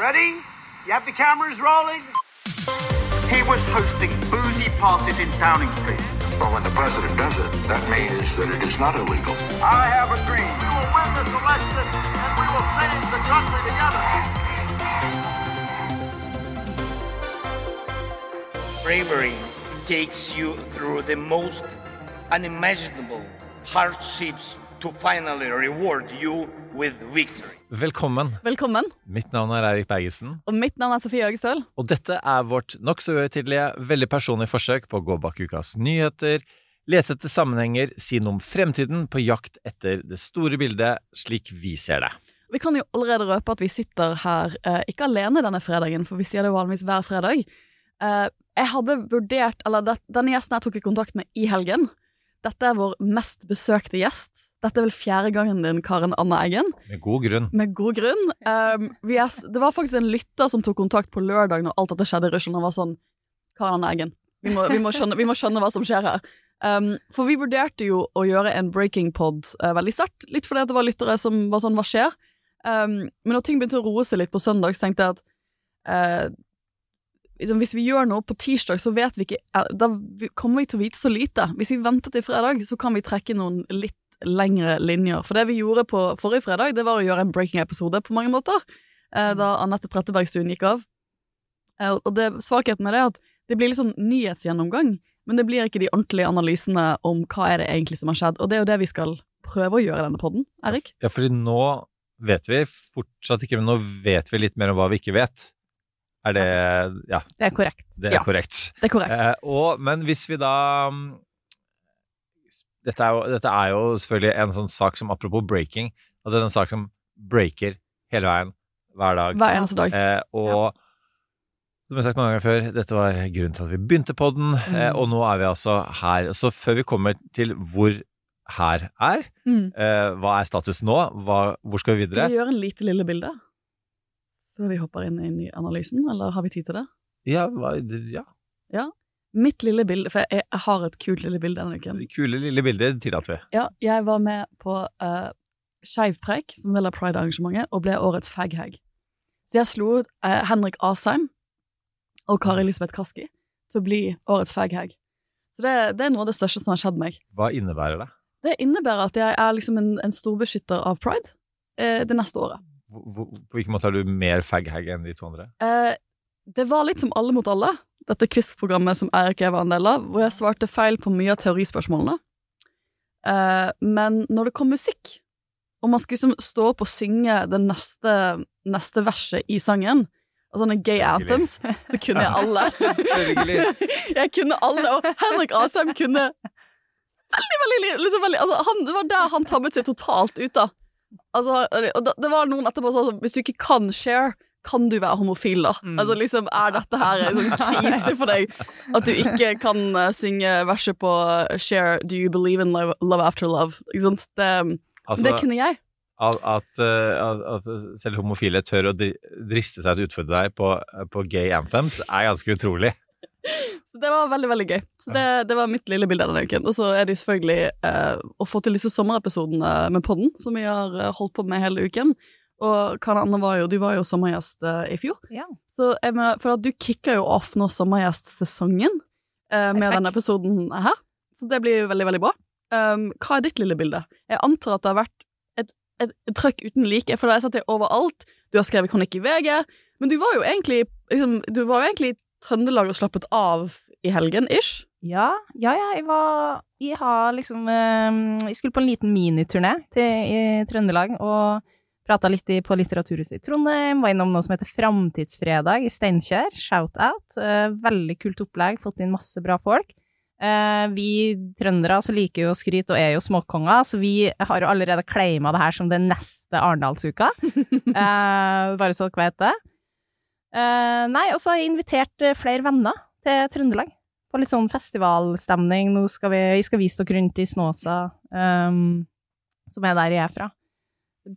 Ready? You have the cameras rolling? He was hosting boozy parties in Downing Street. Well, when the president does it, that means that it is not illegal. I have a dream. We will win this election and we will change the country together. Bravery takes you through the most unimaginable hardships to finally reward you with victory. Velkommen. Velkommen. Mitt navn er Eirik Bergesen, Og mitt navn er Sofie Høgestøl. og dette er vårt nokså uhøytidelige, veldig personlige forsøk på å gå bak ukas nyheter, lete etter sammenhenger, si noe om fremtiden, på jakt etter det store bildet slik vi ser det. Vi kan jo allerede røpe at vi sitter her eh, ikke alene denne fredagen, for vi sier det vanligvis hver fredag. Eh, jeg hadde vurdert, eller det, Denne gjesten jeg tok i kontakt med i helgen. Dette er vår mest besøkte gjest. Dette er vel fjerde gangen din, Karen Anna Eggen. Med god grunn. Med god grunn. Um, vi er, det var faktisk en lytter som tok kontakt på lørdag når alt dette skjedde i Russland, og var sånn Karen Anna Eggen, vi må, vi, må skjønne, vi må skjønne hva som skjer her. Um, for vi vurderte jo å gjøre en breaking pod uh, veldig sterkt, litt fordi at det var lyttere som var sånn Hva skjer? Um, men når ting begynte å roe seg litt på søndag, så tenkte jeg at uh, liksom, hvis vi gjør noe på tirsdag, så vet vi ikke Da kommer vi til å vite så lite. Hvis vi venter til fredag, så kan vi trekke noen litt lengre linjer. For det vi gjorde på forrige fredag, det var å gjøre en breaking-episode på mange måter. eh, Da Anette Trettebergstuen gikk av. Eh, Og det, svakheten med det er at det blir liksom nyhetsgjennomgang, men det blir ikke de ordentlige analysene om hva er det egentlig som har skjedd. Og det er jo det vi skal prøve å gjøre i denne podden, Erik. Ja, fordi nå vet vi fortsatt ikke, men nå vet vi litt mer om hva vi ikke vet. Er det Ja, Det er korrekt. det er Ja. korrekt. Det er korrekt. Eh, og, men hvis vi da mm, dette er, jo, dette er jo selvfølgelig en sånn sak som apropos breaking, at det er en sak som breaker hele veien, hver dag. Hver eneste dag. Eh, og som jeg har sagt mange ganger før, dette var grunnen til at vi begynte på den, eh, Mm. og nå er vi altså her. Så før vi kommer til hvor her er, Mm. eh, hva er status nå, hva, hvor skal vi videre? Skal vi gjøre en lite lille bilde? Før vi hopper inn i analysen, eller har vi tid til det? Ja, hva, ja, Mitt lille bilde, for jeg, jeg har et kult lille bilde denne uken. det kule lille bildet tillater vi. Ja, jeg var med på uh, Skeivpreik som del av Pride-arrangementet, og ble årets faghag. Så jeg slo ut uh, Henrik Asheim og Kari Elisabeth Kaski til å bli årets faghag. Så det, det er noe av det største som har skjedd meg. Hva innebærer det? Det innebærer at jeg er liksom en, en storbeskytter av pride uh, det neste året. Hvor, på hvilken måte er du mer faghag enn de to andre? Uh, det var litt som Alle mot alle, dette quiz-programmet som Eirik jeg var en del av, hvor jeg svarte feil på mye av teorispørsmålene. Eh, men når det kom musikk, og man skulle liksom stå opp og synge det neste, neste verset i sangen, og sånne gay anthems, så kunne jeg alle. Jeg kunne alle, og Henrik Asheim kunne veldig, veldig, liksom veldig altså, han, Det var der han tabbet seg totalt ut, da. Altså, det, det var noen etterpå som sa sånn Hvis du ikke kan share, kan du være homofil, da? Mm. Altså liksom, Er dette her en sånn krise for deg? At du ikke kan uh, synge verset på eh, Share Do you believe in love, love after love? Ikke sant? Det, Altså, det kunne jeg. at, at, eh, at, selv homofile tør å driste seg til å utfordre deg på, på gay anthems, er ganske utrolig. Så det var veldig, veldig gøy. Så det, det var mitt lille bilde denne uken. Og så er det jo selvfølgelig eh, å få til disse sommerepisodene med podden, som vi har eh, holdt på med hele uken. Og Karanne var jo, du var jo sommergjest eh, i fjor. Ja. Så jeg mener, for at du kicker jo off nå sommergjestsesongen uh, med denne episoden her. Så det blir jo veldig, veldig bra. Um, hva er ditt lille bilde? Jeg antar at det har vært et, et, et trøkk uten like, for da har jeg sett det overalt. Du har skrevet kronikk i VG, men du var jo egentlig liksom, Du var jo egentlig i Trøndelag og slappet av i helgen, ish. Ja, ja, ja, jeg var Jeg har liksom Jeg skulle på en liten miniturné til i Trøndelag og prata litt på Litteraturhuset i Trondheim. Var innom noe som heter Framtidsfredag i Steinkjer. Shout-out. Eh, veldig kult opplegg. Fått inn masse bra folk. Eh, vi trøndere så liker jo å skryte og er jo småkonger, så vi har jo allerede claima det her som den neste Arendalsuka. eh, bare så dere vet det. Nei, og så har jeg invitert flere venner til Trøndelag. På litt sånn festivalstemning. Nå skal vi, vi skal vise dere rundt i Snåsa, um, som er der jeg er fra.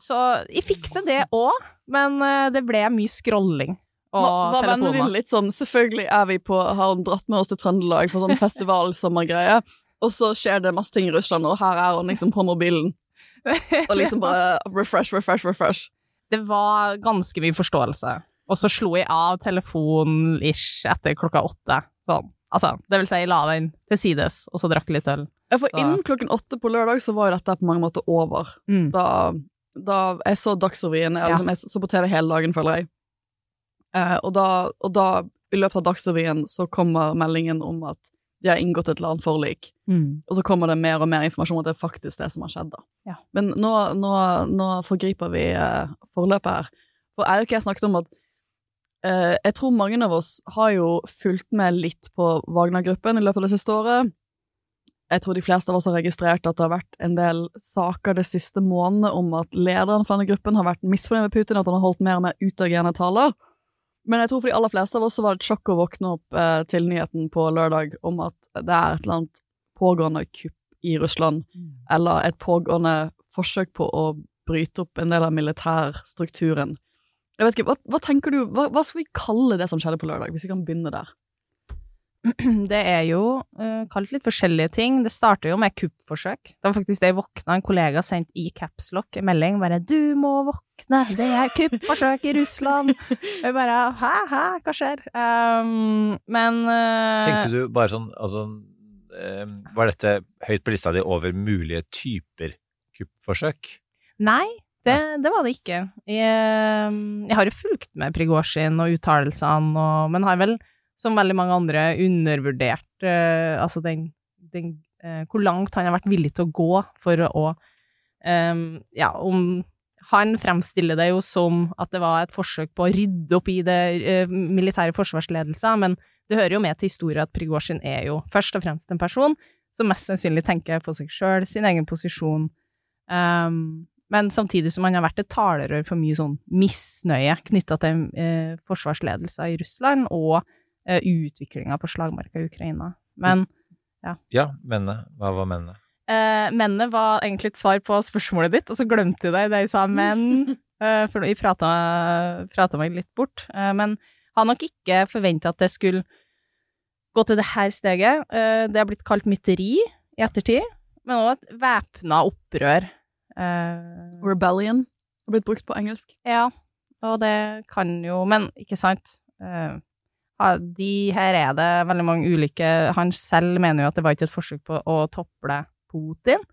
Så jeg fikk til det òg, men eh, det ble mye scrolling og Var, var vennene dine litt sånn Selvfølgelig er vi på Har hun dratt med oss til Trøndelag på sånn festivalsommergreie, og så skjer det masse ting i Russland, og her er hun liksom på mobilen. Og liksom bare refresh, refresh, refresh. Det var ganske mye forståelse. Og så slo jeg av telefonen-ish etter klokka åtte. Sånn. Altså, det vil si, jeg la den til sides, og så drakk litt øl. Ja, For Så- innen klokken åtte på lørdag så var jo dette på mange måter over. Mm. Da, da jeg så Dagsrevyen, jeg, liksom, jeg så på TV hele dagen, føler jeg. Eh, og, da, og da, i løpet av Dagsrevyen, så kommer meldingen om at de har inngått et eller annet forlik. Mm. Og så kommer det mer og mer informasjon om at det er faktisk det som har skjedd. da. Ja. Men nå, nå, nå forgriper vi eh, forløpet her. For Eirik og jeg snakket om at eh, jeg tror mange av oss har jo fulgt med litt på Wagner-gruppen i løpet av det siste året. Jeg tror de fleste av oss har registrert at det har vært en del saker det siste månedene om at lederen for denne gruppen har vært misfornøyd med Putin, at han har holdt mer og mer utagerende taler. Men jeg tror for de aller fleste av oss så var det et sjokk å våkne opp eh, til nyheten på lørdag om at det er et eller annet pågående kupp i Russland, eller et pågående forsøk på å bryte opp en del av militærstrukturen. Jeg vet ikke, hva, hva tenker du, hva, hva skal vi kalle det som skjedde på lørdag, hvis vi kan begynne der? Det er jo uh, kalt litt forskjellige ting. Det starter jo med kuppforsøk. Det var faktisk det jeg våkna. En kollega sendte i capslock en melding bare 'Du må våkne, det er kuppforsøk i Russland'. Og jeg bare 'hæ, hæ, hva skjer?' Um, men uh, Tenkte du bare sånn altså, um, Var dette høyt på lista di over mulige typer kuppforsøk? Nei, det, det var det ikke. Jeg, eh, jeg har jo fulgt med Prigozjin og uttalelsene, men har vel, som veldig mange andre, undervurdert uh, altså den, den uh, Hvor langt han har vært villig til å gå for å um, Ja, om Han fremstiller det jo som at det var et forsøk på å rydde opp i det uh, militære forsvarsledelsen, men det hører jo med til historien at Prigozjin er jo først og fremst en person som mest sannsynlig tenker på seg sjøl, sin egen posisjon. Um, men samtidig som han har vært et talerør for mye sånn misnøye knytta til eh, forsvarsledelsen i Russland og eh, utviklinga på slagmarka i Ukraina. Men Ja, ja mennene. Hva var mennene? eh, mennene var egentlig et svar på spørsmålet ditt, og så glemte jeg det jeg sa men, eh, for jeg prata, meg litt bort. Eh, men har nok ikke forventa at det skulle gå til det her steget. Eh, det har blitt kalt mytteri i ettertid, men òg et væpna opprør. Eh, Rebellion har blitt brukt på engelsk. ja, og det kan jo Men ikke sant? Eh, de her er det veldig mange ulike Han selv mener jo at det var ikke et forsøk på å tople Putin.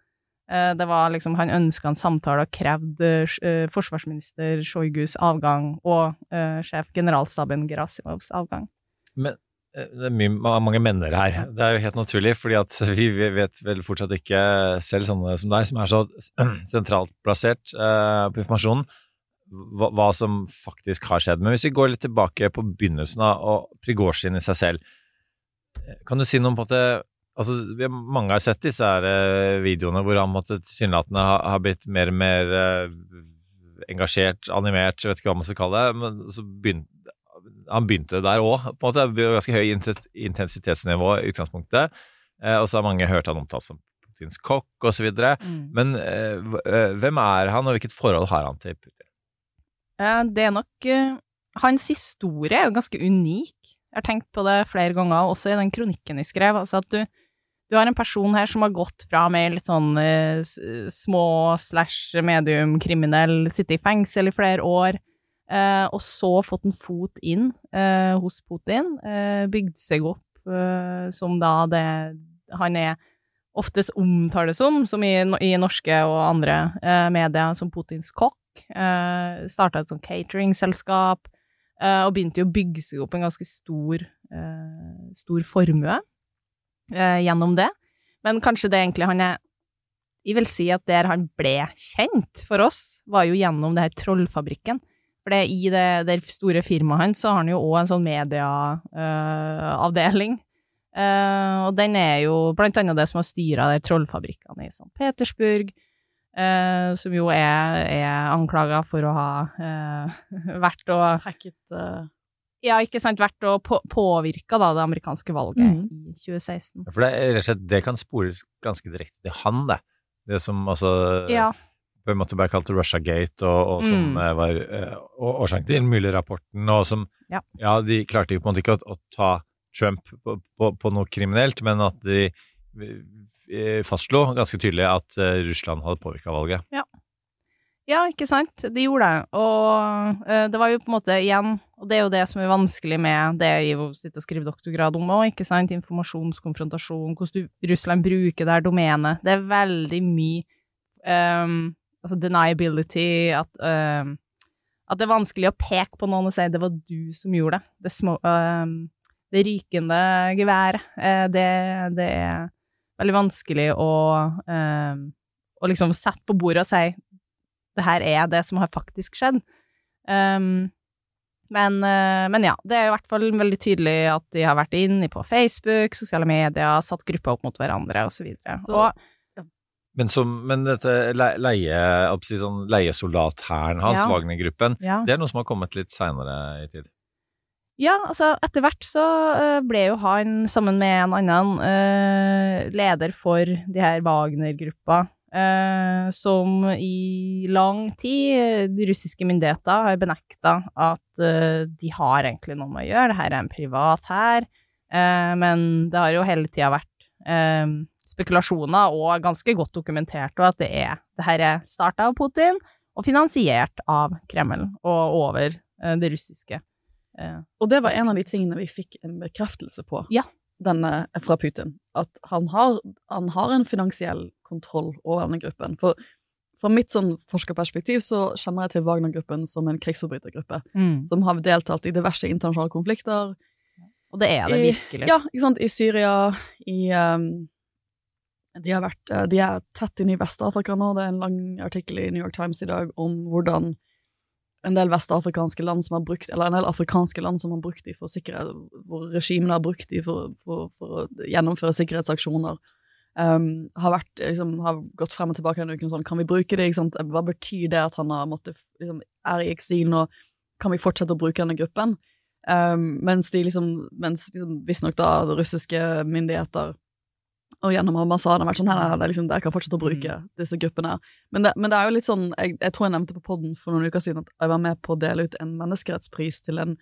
Eh, det var liksom Han ønska en samtale og krevde eh, forsvarsminister Sjojgus avgang og eh, sjef generalstaben Gerasimovs avgang. Men det er mye, mange menner her. Det er jo helt naturlig, fordi at vi vet vel fortsatt ikke selv sånne som deg, som er så sentralt plassert på informasjonen, hva, hva som faktisk har skjedd. Men hvis vi går litt tilbake på begynnelsen av og Prigozjin i seg selv, eh, kan du si noe om på en måte Altså, mange har sett disse her eh, videoene hvor han måtte tilsynelatende har, har blitt mer og mer eh, engasjert, animert, jeg vet ikke hva man skal kalle det, men så begynte han begynte der òg, på en måte. Ganske høy intensitetsnivå i utgangspunktet. Eh, og så har mange hørt han omtalt som Putins kokk osv. Men eh, hv- eh, hvem er han, og hvilket forhold har han til Putin? Eh, Det er nok eh, Hans historie er jo ganske unik. Jeg har tenkt på det flere ganger, også i den kronikken jeg skrev. Altså at du, du har en person her som har gått fra med litt sånn eh, små slash medium kriminell, sitte i fengsel i flere år, eh, og så fått en fot inn eh, hos Putin, bygd seg opp som da det han er oftest omtales som, som i, i norske og andre medier, som Putins kokk. Eh, Starta et sånt cateringselskap, eh, og begynte jo å bygge seg opp en ganske stor, eh, stor formue gjennom det. Men kanskje det egentlig han er Jeg vil si at der han ble kjent for oss, var jo gjennom det her Trollfabrikken. For i det, det store firmaet hans så har han jo òg en sånn medieavdeling. Uh, og den er jo blant annet det som har styra trollfabrikkene i St. Petersburg, eh, som jo er, er anklaga for å ha eh, vært og Hacket uh... Ja, ikke sant, vært og på, påvirka da det amerikanske valget mm. i 2016. For det, rett og slett, det kan spores ganske direkte til han, det. Det som altså Ja. på en måte ble kalt Russiagate, og, og som Mm. eh, var eh, årsaken til den mulige rapporten, og som Ja. de klarte på en måte ikke å, å ta Trump på, på, på noe kriminelt, men at de fastslo ganske tydelig at eh, Russland hadde påvirka valget. Ja, ikke sant? De gjorde det. Og eh, det var jo på en måte igjen Og det er jo det som er vanskelig med det Ivo sitter og skriver doktorgrad om òg, ikke sant? Informasjonskonfrontasjon, hvordan Russland bruker det her domenet. Det er veldig mye um, Altså deniability, at um, At det er vanskelig å peke på noen og si 'det var du som gjorde det'. Det, små, ehm, det rykende geværet. Eh, det, det er veldig vanskelig å, eh, å liksom sette på bordet og si det her er det som har faktisk skjedd. Um, men, eh, men ja, det er i hvert fall veldig tydelig at de har vært inne på Facebook, sosiale medier, satt grupper opp mot hverandre, og så videre. Så- Og Men, som, men dette le- leie, sånn, leiesoldathæren hans, Ja. Wagner-gruppen, ja. det er noe som har kommet litt seinere i tid. Ja, altså etter hvert så eh, ble jo han sammen med en annen eh, leder for de her Wagner-gruppa, eh, som i lang tid eh, de russiske myndigheter har benekta at eh, de har egentlig noe med å gjøre, det her er en privat hær, eh, men det har jo hele tida vært spekulasjoner og ganske godt dokumentert, og at det er det er starta av Putin og finansiert av Kreml og over det russiske. Eh, Og det var en av de tingene vi fikk en bekreftelse på Ja. denne, fra Putin. At han har, han har en finansiell kontroll over denne gruppen. For fra mitt sånn forskerperspektiv så kjenner jeg til Wagner-gruppen som en krigsforbrytergruppe. Som har deltatt i diverse internasjonale konflikter. Og det er det I- virkelig. Ja, ikke sant. I Syria, i um, de, har vært, eh, de er tett inne i Vest-Afrika nå. Det er en lang artikkel i New York Times i dag om hvordan en del vestafrikanske land som har brukt, eller en del afrikanske land som har brukt de for sikkerhet, hvor regimene har brukt de for, for, for å gjennomføre sikkerhetsaksjoner, um, har, vært, liksom, har gått frem og tilbake denne uken sånn, kan vi bruke det? Hva betyr det at han har måttet, liksom, er i eksil nå, kan vi fortsette å bruke denne gruppen? Um, mens de liksom, mens liksom, da russiske myndigheter og gjennom ambassaden vært sånn her, det er liksom, jeg kan fortsette å bruke disse gruppene. Men det, men det er jo litt sånn, jeg, jeg tror jeg nevnte på podden for noen uker siden at jeg var med på å dele ut en menneskerettspris til en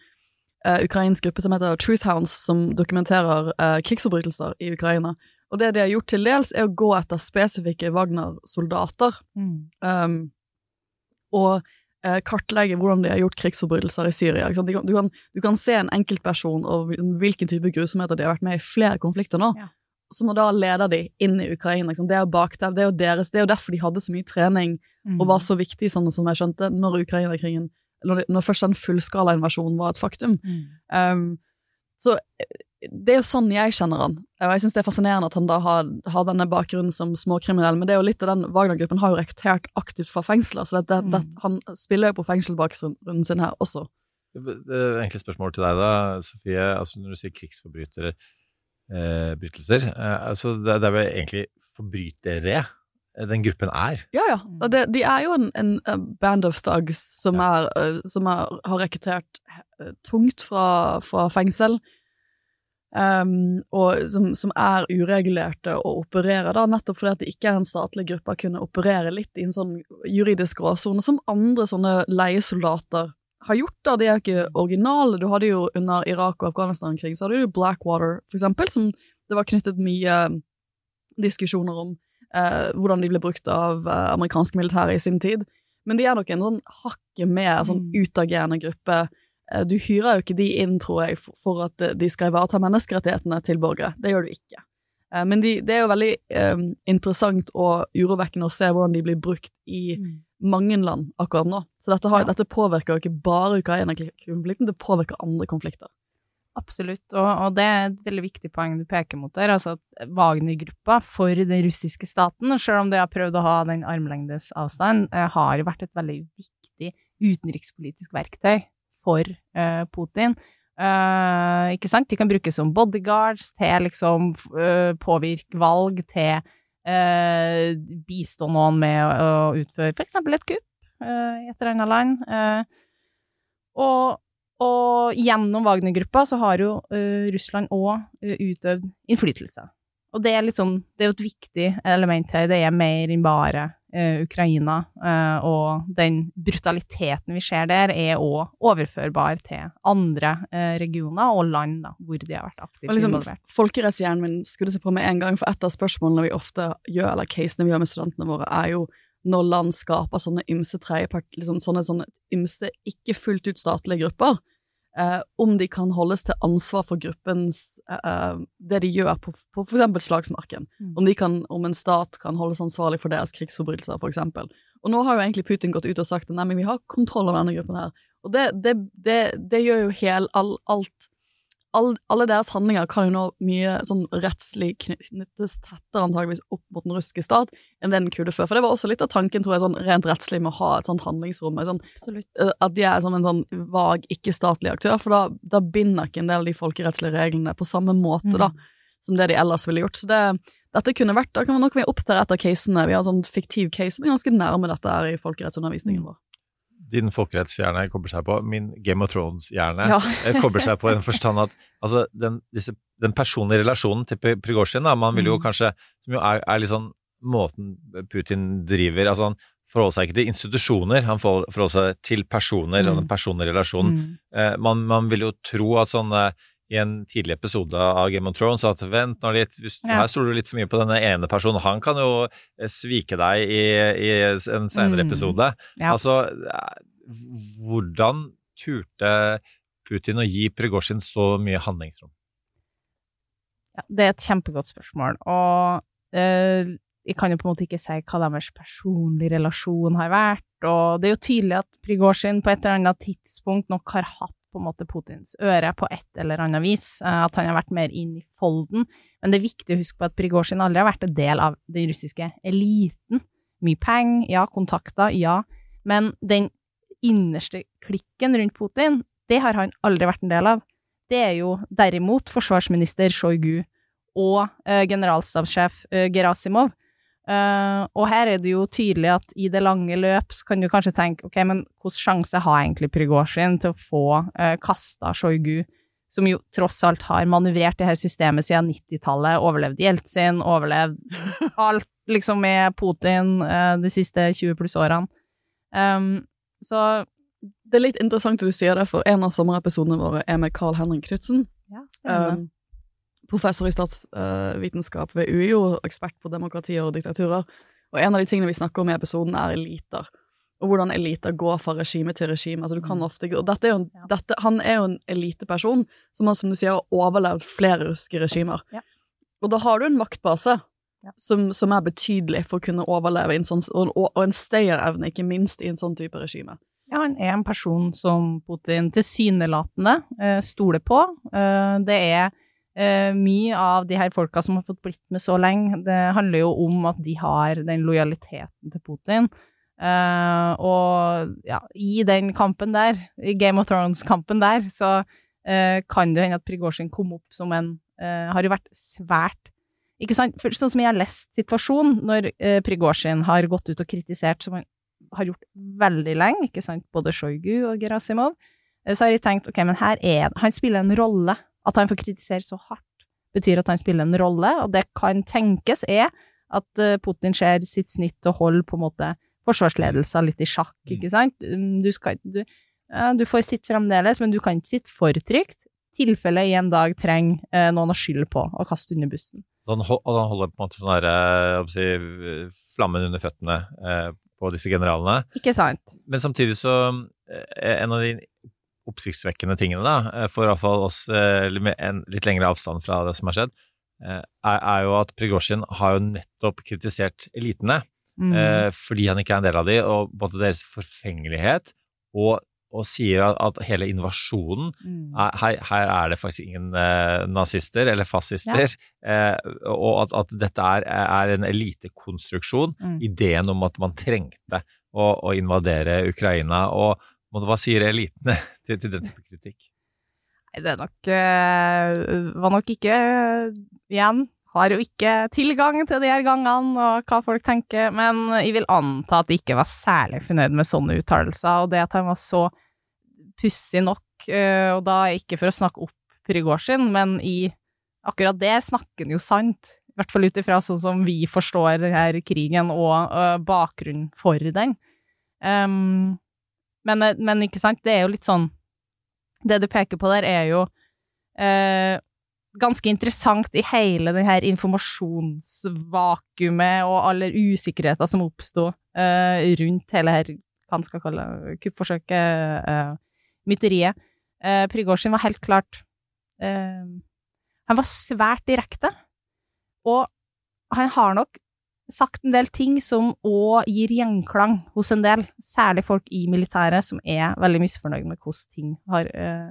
uh, ukrainsk gruppe som heter Truth Hounds, som dokumenterer uh, krigsforbrytelser i Ukraina. Og det de har gjort til dels, er å gå etter spesifikke Wagner-soldater Mm. um, og uh, kartlegge hvordan de har gjort krigsforbrytelser i Syria. Du, kan, du kan se en enkeltperson og hvilken type grusomheter de har vært med i flere konflikter nå, Ja. Som da leder de inn i Ukraina. Liksom. Det er jo bakdev, det er jo deres, det er jo derfor de hadde så mye trening Mm. og var så viktig, sånn som jeg skjønte, når Ukraina-krigen når, når først den fullskala-invasjonen var et faktum. Mm. Um, så det er jo sånn jeg kjenner han, og jeg syns det er fascinerende at han da har, har denne bakgrunnen som småkriminell, men det er jo litt av den Wagner-gruppen har jo rekruttert aktivt fra fengsler, så det, det, det, Mm. han spiller jo på fengselbakgrunnen sin her også. Det det er egentlig et spørsmål til deg, da, Sofie. Altså, når du sier krigsforbrytere, eh, brytelser, eh, altså, det, det er vel egentlig forbrytere den gruppen er? Ja, ja. Og det, de er jo en, en, eh, band of thugs som, er, eh, som er, har rekruttert eh, tungt fra, fra fengsel. Um, og som, som er uregulerte og opererer da, nettopp fordi at det ikke er en statlig gruppe, å kunne operere litt i en sånn juridisk gråsone som andre sånne leiesoldater har gjort. da, De er jo ikke originale. Du hadde jo under Irak og Afghanistan-krig, så hadde du Blackwater, for eksempel, som det var knyttet mye diskusjoner om eh, hvordan de ble brukt av eh, amerikanske militære i sin tid. Men de er nok en sånn hakket mer sånn Mm. utagerende gruppe. Eh, du hyrer jo ikke de inn, tror jeg, for, for at eh, de skal ivareta menneskerettighetene til borgere. Det gjør du ikke. Eh, men de, det er jo veldig interessant og urovekkende å se hvordan de blir brukt i mange land akkurat nå. Så dette, har, Ja. dette påvirker jo ikke bare Ukraina-konflikten, det påvirker andre konflikter. Absolutt, og, og det er et veldig viktig poeng du peker mot der. Altså at Wagner-gruppa for den russiske staten, selv om de har prøvd å ha den armlengdes avstand, eh, har vært et veldig viktig utenrikspolitisk verktøy for eh, Putin. Eh, ikke sant? De kan brukes som bodyguards til liksom eh, påvirke valg, til eh, bistå noen med å, å utføre eksempel et kupp eh, i et eller annet land. Eh, og og gjennom Wagner-gruppa så har jo eh, Russland òg utøvd innflytelse. Og det er litt sånn, det er jo et viktig element her. Det er mer enn bare eh, Ukraina. eh, og den brutaliteten vi ser der, er òg overførbar til andre eh, regioner og land da, hvor de har vært aktivt liksom, involvert. Folkerettshjernen min skulle se på med en gang, for et av spørsmålene vi ofte gjør, eller casene vi gjør med studentene våre, er jo når land skaper sånne ymse liksom sånne, sånne ymse ikke fullt ut statlige grupper, eh, om de kan holdes til ansvar for gruppens eh, eh, det de gjør på, på eksempel slagsmarken. Mm. Om, de kan, om en stat kan holdes ansvarlig for deres krigsforbrytelser, for eksempel. Og nå har jo egentlig Putin gått ut og sagt at nei, men vi har kontroll over denne gruppen her. Og det, det, det, det gjør jo hel, all, alt all, Alle deres handlinger kan jo nå mye sånn rettslig knyttes tettere antageligvis opp mot den russiske stat enn det den kunne før. For det var også litt av tanken, tror jeg, sånn rent rettslig med å ha et sånt handlingsrom. Sånn, eh, at de er sånn en sånn vag, ikke-statlig aktør, for da, da binder ikke en del av de folkerettslige reglene på samme måte Mm. da, som det de ellers ville gjort. Så det, dette kunne vært, da kan vi nok vi oppdatere et av casene. Vi har en sånn fiktiv case, men ganske nærme dette her i folkerettsundervisningen vår. Din folkerettshjerne kobler seg på. Min Game of Thrones-hjerne Ja. eh, kobler seg på i den forstand at altså, den, disse, den personlige relasjonen til Pri- Prigozjin, man vil jo Mm. kanskje Som jo er, er litt sånn måten Putin driver altså Han forholder seg ikke til institusjoner, han forholder seg til personer og Mm. den personlige relasjonen. Mm. Eh, man, man vil jo tro at sånne i en tidlig episode av Game of Thrones at vent nå litt, hvis, Ja. her stoler du litt for mye på denne ene personen, han kan jo eh, svike deg i, i en senere Mm. episode. Ja. Altså, eh, hvordan turte Putin å gi Prigozjin så mye handlingsrom? Ja, det er et kjempegodt spørsmål, og eh, jeg kan jo på en måte ikke si hva deres personlige relasjon har vært, og det er jo tydelig at Prigozjin på et eller annet tidspunkt nok har hatt på en måte Putins øre på et eller annet vis, eh, at han har vært mer inn i folden, men det er viktig å huske på at Prigozjin aldri har vært en del av den russiske eliten. Mye penger, ja, kontakter, ja, men den innerste klikken rundt Putin, det har han aldri vært en del av. Det er jo derimot forsvarsminister Sjojgu og eh, generalstabssjef eh, Gerasimov. Eh, og her er det jo tydelig at i det lange løp så kan du kanskje tenke ok, men hvilken sjanse har egentlig Prigozjin til å få uh, kasta Shoigu, som jo tross alt har manøvrert det her systemet siden 90-tallet, overlevd Jeltsin, overlevd alt liksom med Putin uh, de siste 20 pluss årene. Um, så Det er litt interessant at du sier det, for en av sommerepisodene våre er med Carl Henrik Knutsen. ja, spennende. Um, professor i statsvitenskap ved UiO, ekspert på demokratier og diktaturer. Og en av de tingene vi snakker om i episoden, er eliter. Og hvordan eliter går fra regime til regime. Altså, du kan ofte, og dette er jo en, Mm. Ja. dette, han er jo en eliteperson som har, som du sier, har overlevd flere russiske regimer. Ja. Og da har du en maktbase Ja. som, som er betydelig for å kunne overleve, i en sånn, og, og en stayerevne, ikke minst, i en sånn type regime. Ja, han er en person som Putin tilsynelatende eh, stoler på. Eh, det er eh, mye av de her folka som har fått blitt med så lenge. Det handler jo om at de har den lojaliteten til Putin. Eh, og ja, i den kampen der, i Game of Thrones-kampen der, så eh, kan det hende at Prigozjin kom opp som en Har jo vært svært Ikke sant? For, sånn som jeg har lest situasjonen, når eh, Prigozjin har gått ut og kritisert, som han har gjort veldig lenge, ikke sant, både Sjojgu og Gerasimov, så har jeg tenkt, ok, men her er Han spiller en rolle. At han får kritisere så hardt, betyr at han spiller en rolle, og det kan tenkes er at eh, Putin ser sitt snitt og holder på en måte forsvarsledelsen litt i sjakk, ikke sant? Mm, Du skal du, du får sitte fremdeles, men du kan ikke sitte for trygt. Tilfelle i en dag trenger eh, noen å skylde på og kaste under bussen. Så han, og han holder på en måte sånn der, eh, si, flammen under føttene på disse generalene. Ikke sant? Men samtidig så En av de oppsiktsvekkende tingene, da, eh, for iallfall oss eh, med en litt lengre avstand fra det som har skjedd, eh, er, er jo at Prigozjin har jo nettopp kritisert elitene. Mm. fordi han ikke er en del av de, og både deres forfengelighet, og, og sier at, at hele invasjonen Mm. er, her, her er det faktisk ingen eh, nazister eller fascister, eh, og at, at dette er, er en elitekonstruksjon, Mm. ideen om at man trengte å, å invadere Ukraina, og og hva sier elitene til, til den type kritikk? Nei, det nok eh, Var nok ikke Igjen, har jo ikke tilgang til de her gangene og hva folk tenker, men jeg vil anta at de ikke var særlig fornøyd med sånne uttalelser, og det at han var så pussig nok, eh, og da ikke for å snakke opp Prigozjin, men i akkurat der snakker han jo sant. I hvert fall ut ifra sånn som vi forstår denne krigen og eh, bakgrunnen for den. Um, men, eh, men ikke sant, det er jo litt sånn Det du peker på der, er jo eh, ganske interessant i hele det her informasjonsvakuumet og alle usikkerheter som oppsto eh, rundt hele her, hva man skal kalle kuppforsøket, eh, myteriet. Eh, Prigozjin var helt klart eh, Han var svært direkte, og han har nok sagt en del ting som òg gir gjenklang hos en del, særlig folk i militæret som er veldig misfornøyd med hvordan ting har, uh,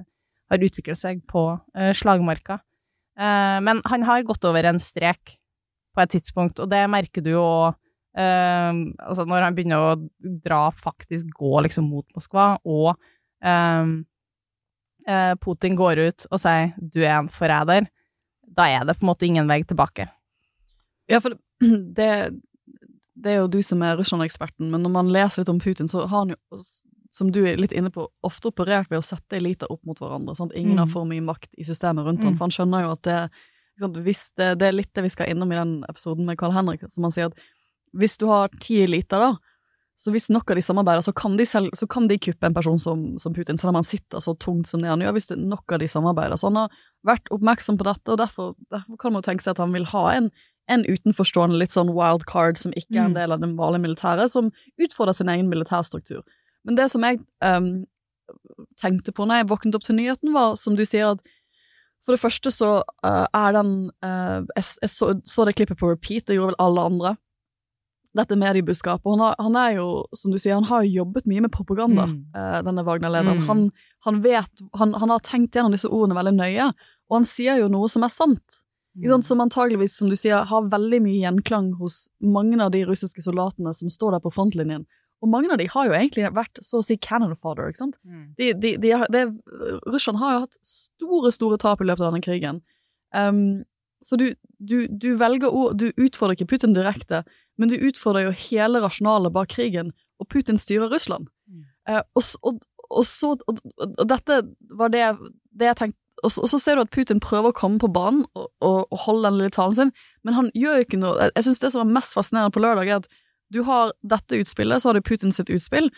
har utviklet seg på uh, slagmarka. Uh, men han har gått over en strek på et tidspunkt, og det merker du jo altså når han begynner å dra, faktisk gå liksom mot Moskva, og Putin går ut og sier 'du er en forræder', da er det på en måte ingen vei tilbake. Ja, for det, det er jo du som er Russland-eksperten, men når man leser litt om Putin, så har han jo, som du er litt inne på, ofte operert ved å sette eliter opp mot hverandre. Sant? Ingen Mm. har for mye makt i systemet rundt Mm. for han skjønner jo at det, sant, det, det er litt det vi skal innom i den episoden med Carl Henrik, som han sier at hvis du har ti eliter, da, så hvis nok av de samarbeider, så kan de, selv, så kan de kuppe en person som, som Putin, selv om han sitter så tungt som det han gjør, hvis det nok av de samarbeider. Så han har vært oppmerksom på dette, og derfor, derfor kan man jo tenke seg at han vil ha en, en utenforstående, litt sånn wild card som ikke er en Mm. del av det vanlige militæret, som utfordrer sin egen militærstruktur. Men det som jeg um, tenkte på når jeg våknet opp til nyheten, var, som du sier, at for det første så uh, er den uh, Jeg, jeg så, så det klippet på repeat, det gjorde vel alle andre. Dette mediebudskapet. Han, har, han er jo, som du sier, han har jo jobbet mye med propaganda, Mm. uh, denne Wagner-lederen. Mm. Han, han vet han, han har tenkt gjennom disse ordene veldig nøye, og han sier jo noe som er sant. Sant? Som antageligvis, som du sier, har veldig mye gjenklang hos mange av de russiske soldatene som står der på frontlinjen. Og mange av de har jo egentlig vært så å si cannon father, ikke sant. Mm. De, de, de, de, Russland har jo hatt store, store tap i løpet av denne krigen. Um, så du, du, du velger å Du utfordrer ikke Putin direkte, men du utfordrer jo hele rasjonalet bak krigen, og Putin styrer Russland. Mm. Uh, og, og, og så og dette var det, det jeg tenkte og så, og så ser du at Putin prøver å komme på banen og, og, og holde den lille talen sin, men han gjør jo ikke noe Jeg, jeg synes det som var mest fascinerende på lørdag, er at du har dette utspillet, så har du Putin sitt utspill,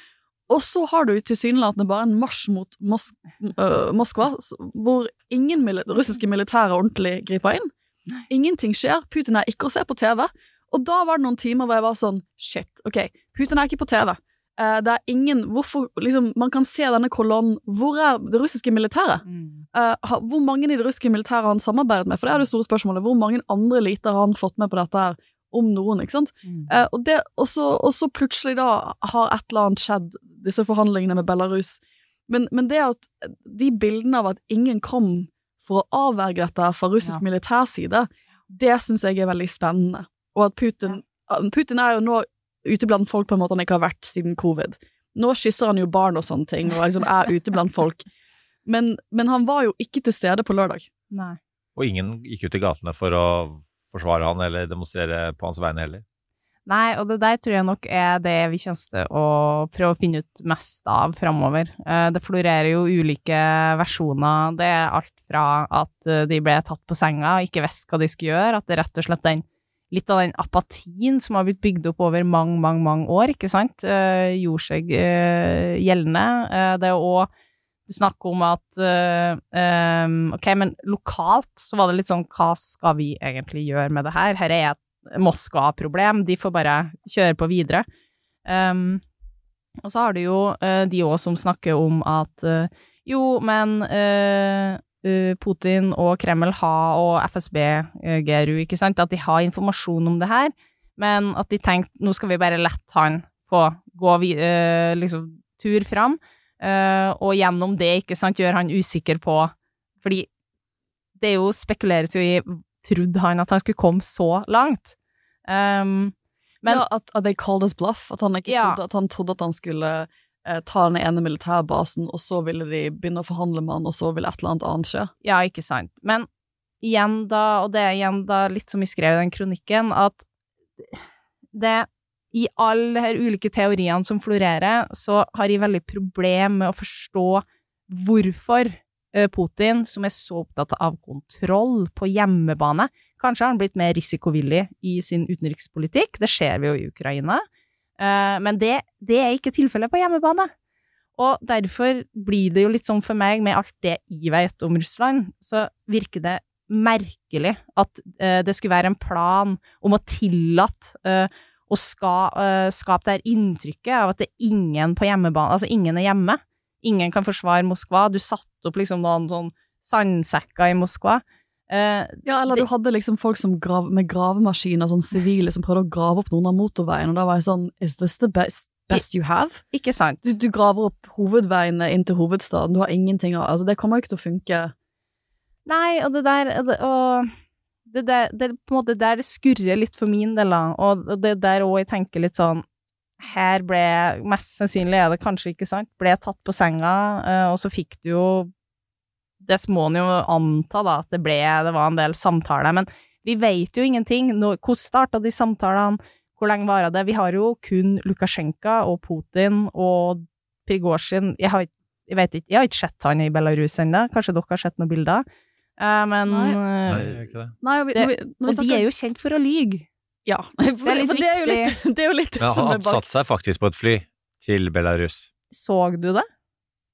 og så har du tilsynelatende bare en marsj mot Mos uh, Moskva, hvor ingen mil russiske militære ordentlig griper inn. Ingenting skjer, Putin er ikke å se på TV. Og da var det noen timer hvor jeg var sånn shit, ok, Putin er ikke på TV. Eh, det er ingen Hvorfor liksom Man kan se denne kolonnen. Hvor er det russiske militæret? Mm. Uh, hvor mange i det russiske militæret har han samarbeidet med? For det er det store spørsmålet. Hvor mange andre eliter har han fått med på dette her? Om noen, ikke sant? Mm. Uh, og, det, og, så, og så plutselig da har et eller annet skjedd, disse forhandlingene med Belarus. Men, men det at de bildene av at ingen kom for å avverge dette fra russisk Ja. militærside, det syns jeg er veldig spennende. Og at Putin Putin er jo nå ute blant folk på en måte han ikke har vært siden covid. Nå kysser han jo barn og sånne ting, og liksom er ute blant folk. Men, men han var jo ikke til stede på lørdag. Nei. Og ingen gikk ut i gatene for å forsvare han eller demonstrere på hans vegne heller. Nei, og det der tror jeg nok er det vi kommer til å prøve å finne ut mest av framover. Eh, Det florerer jo ulike versjoner. Det er alt fra at eh, de ble tatt på senga og ikke visste hva de skulle gjøre, at det er rett og slett den litt av den apatien som har blitt bygd opp over mange, mange, mange år, ikke sant, uh, gjorde seg uh, gjeldende. Uh, Det er òg snakk om at eh, em, Ok, men lokalt så var det litt sånn Hva skal vi egentlig gjøre med det her? Her er et Moskva-problem, de får bare kjøre på videre. Um, og så har du jo eh, de òg som snakker om at eh, jo, men eh, eh, Putin og Kreml ha, og FSB, eh, GRU, ikke sant, at de har informasjon om det her, men at de tenkte nå skal vi bare lette han få gå vi, eh, liksom tur fram, eh, og gjennom det, ikke sant, gjør han usikker på Fordi det er jo spekuleres jo i Trodde han at han skulle komme så langt? Um, men ja, at, at they called us bluff. At han, ikke Ja. trodde, at han trodde at han skulle eh, ta den ene militærbasen, og så ville de begynne å forhandle med han, og så ville et eller annet annet skje. Ja, ikke sant. Men igjen da, og det er igjen da litt som vi skrev i den kronikken, at det i alle her ulike teoriene som florerer, så har jeg veldig problem med å forstå hvorfor eh, Putin, som er så opptatt av kontroll på hjemmebane Kanskje har han blitt mer risikovillig i sin utenrikspolitikk, det ser vi jo i Ukraina, Eh, men det, det er ikke tilfellet på hjemmebane. Og derfor blir det jo litt sånn for meg, med alt det jeg vet om Russland, så virker det merkelig at eh, det skulle være en plan om å tillate eh, å ska, eh, skape det her inntrykket av at det er ingen på hjemmebane, altså ingen er hjemme. Ingen kan forsvare Moskva. Du satte opp liksom noen sånn sandsekker i Moskva. Eh, Ja, eller Det- du hadde liksom folk som grav, med gravemaskiner, sånn sivile, som prøvde å grave opp noen av motorveien, og da var jeg sånn Is this the best, best you have? ikke sant? Du, du graver opp hovedveiene inn til hovedstaden, du har ingenting av Altså, det kommer jo ikke til å funke. Nei, og det der og det, og det, der, det på en måte der det skurrer litt for min del, da. Og det er der òg jeg tenker litt sånn Her ble Mest sannsynlig er det kanskje ikke sant. Ble tatt på senga, eh, og så fikk du jo Det må en jo anta, da, at det ble Det var en del samtaler. Men vi vet jo ingenting. Hvordan starta de samtalene? Hvor lenge varer det? Vi har jo kun Lukasjenko og Putin og Prigozjin. Jeg har, ikke- jeg vet ikke, jeg har ikke sett han i Belarus ennå. Kanskje dere har sett noen bilder? Eh, men Nei. eh, Nei, gjør ikke det. Nei, og vi, når vi, når vi Og de er jo kjent for å lyge. Ja, for, Det er for det er jo litt det, er jo litt ja, som er han satte seg faktisk på et fly til Belarus. Så du det?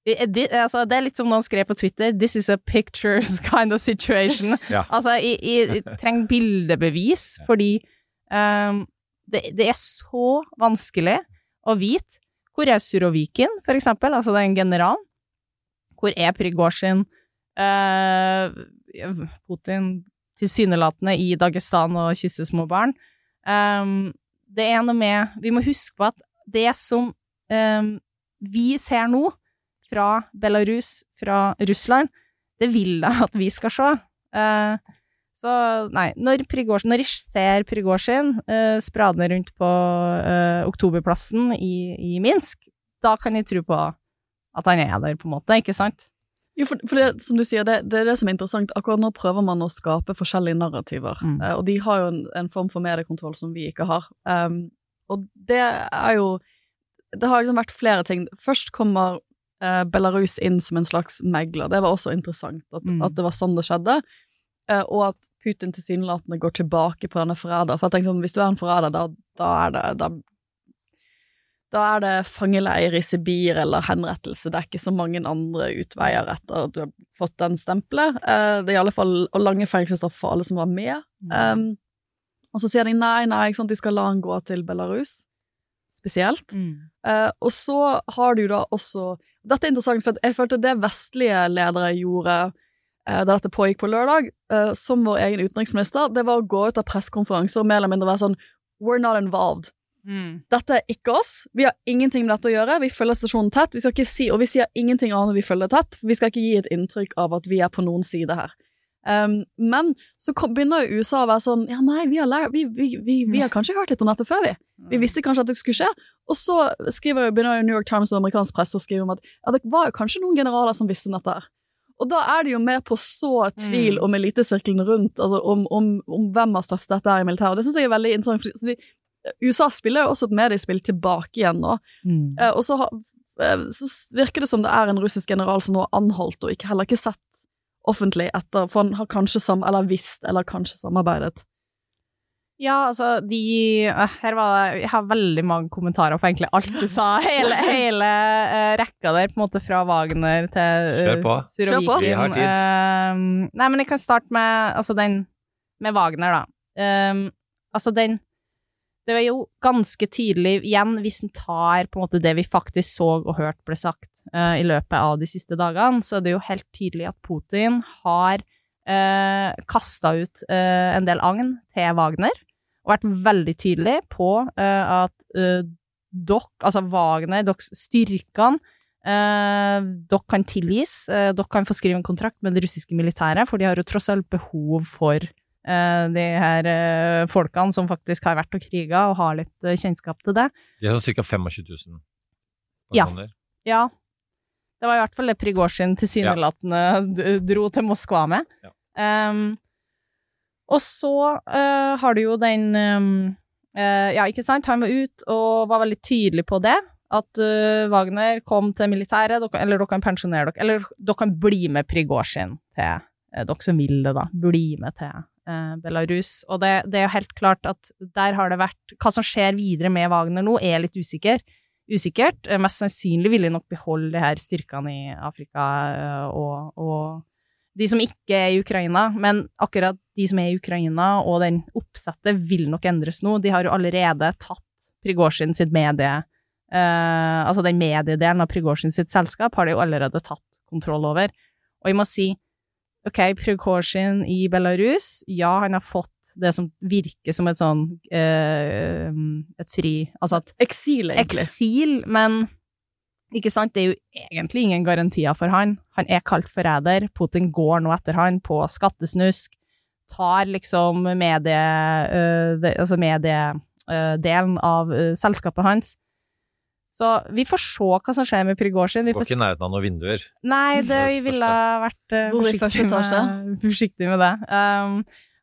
I- de- altså, det er litt som noen skrev på Twitter 'This is a pictures kind of situation'. Ja. Altså, jeg, jeg, jeg trenger bildebevis, fordi um, det, det er så vanskelig å vite. Hvor er Surovikin, for eksempel? Altså, den generalen? Hvor er Prigozjin? Uh, Putin tilsynelatende i Dagestan og kysser små barn. Um, det er noe med Vi må huske på at det som um, vi ser nå, fra Belarus, fra Russland, det vil jeg at vi skal se. Eh, så nei, når, Prigozjin, når jeg ser Prigozjin uh, sprade rundt på eh, Oktoberplassen i, i Minsk, da kan jeg tro på at han er der, på en måte, ikke sant? Jo, for, for det, som du sier, det, det er det som er interessant. Akkurat nå prøver man å skape forskjellige narrativer, Mm. eh, og de har jo en, en form for mediekontroll som vi ikke har. Um, og det er jo Det har liksom vært flere ting. Først kommer eh, Belarus inn som en slags megler. Det var også interessant, at, Mm. at det var sånn det skjedde. Eh, og at Putin tilsynelatende går tilbake på denne forræder. For jeg tenker sånn, hvis du er en forræder, da, da er det da, da er det fangeleir i Sibir eller henrettelse. Det er ikke så mange andre utveier etter at du har fått den stempelet. Eh, det er i alle fall og lange fengselsstraff for alle som var med. Um, og så sier de nei, nei, de skal la han gå til Belarus, spesielt. Eh, og så har du da også Dette er interessant, for jeg følte det vestlige ledere gjorde uh, da dette pågikk på lørdag, uh, som vår egen utenriksminister, det var å gå ut av pressekonferanser og mer eller mindre være sånn We're not involved. Dette er ikke oss. Vi har ingenting med dette å gjøre. Vi følger stasjonen tett. Vi skal ikke si, og vi sier ingenting annet vi følger tett. Vi skal ikke gi et inntrykk av at vi er på noen side her. Um, men så kom, begynner jo USA å være sånn Ja, nei, vi har, lært, vi, vi, vi, vi har kanskje hørt litt om dette før, vi. Vi visste kanskje at det skulle skje. Og så skriver, begynner jo New York Times og amerikansk presse å skrive om at ja, det var jo kanskje noen generaler som visste om dette her. Og da er det jo med på så tvil om elitesirkelen rundt, altså om, om, om hvem har støttet dette her i militæret. Det syns jeg er veldig interessant. de, USA spiller jo også et mediespill tilbake igjen nå. Eh, og så, eh, så virker det som det er en russisk general som nå er anholdt og ikke, heller ikke sett offentlig etter, for han har kanskje sam, eller visst, eller kanskje samarbeidet. Ja, altså, de eh, Her var det Jeg har veldig mange kommentarer på egentlig alt du sa. Hele, hele uh, rekka der, på en måte fra Wagner til uh, Kjør på. Kjør på. Vi har tid. Uh, nei, men jeg kan starte med altså den med Wagner, da. Eh, altså, den Det var jo ganske tydelig, igjen, hvis en tar på en måte det vi faktisk så og hørt ble sagt i løpet av de siste dagene, så er det jo helt tydelig at Putin har uh, kasta ut eh, en del agn til Wagner og vært veldig tydelig på eh, at dere, altså Wagner, deres styrkene, eh, dere kan tilgis, eh, dere kan få skrive en kontrakt med det russiske militæret, for de har jo tross alt behov for eh, de her eh, folkene som faktisk har vært og kriga og har litt eh, kjennskap til det. De er sånn ca. 25 000 personer? Ja. Ja. Det var i hvert fall det Prigozjin tilsynelatende dro til Moskva med. Ja. Um, og så uh, har du jo den um, uh, Ja, ikke sant? Han var ut og var veldig tydelig på det. At uh, Wagner kom til militæret, dere, eller dere kan pensjonere dere, eller dere kan bli med Prigozjin til dere som vil det, da. Bli med til Belarus. Og det, det er jo helt klart at der har det vært Hva som skjer videre med Wagner nå, er litt usikker usikkert. Eh, Mest sannsynlig vil de nok beholde de her styrkene i Afrika eh, og, og de som ikke er i Ukraina, men akkurat de som er i Ukraina, og den oppsettet, vil nok endres nå. De har jo allerede tatt Prigozjin sitt medie eh, Altså den mediedelen av Prigozjin sitt selskap har de jo allerede tatt kontroll over. Og jeg må si, ok, Prigozjin i Belarus, ja, han har fått det som virker som et sånn eh, Et fri Altså at Eksil, egentlig. eksil, men ikke sant, det er jo egentlig ingen garantier for han. Han er kalt forræder. Putin går nå etter han på skattesnusk. Tar liksom medie... øh, det- altså mediedelen av øh, selskapet hans. Så vi får se hva som skjer med Prigozjin. Vi Går får ikke i nærheten av noen vinduer. Nei, det vi ville vært uh, forsiktig, med, forsiktig med det. Um,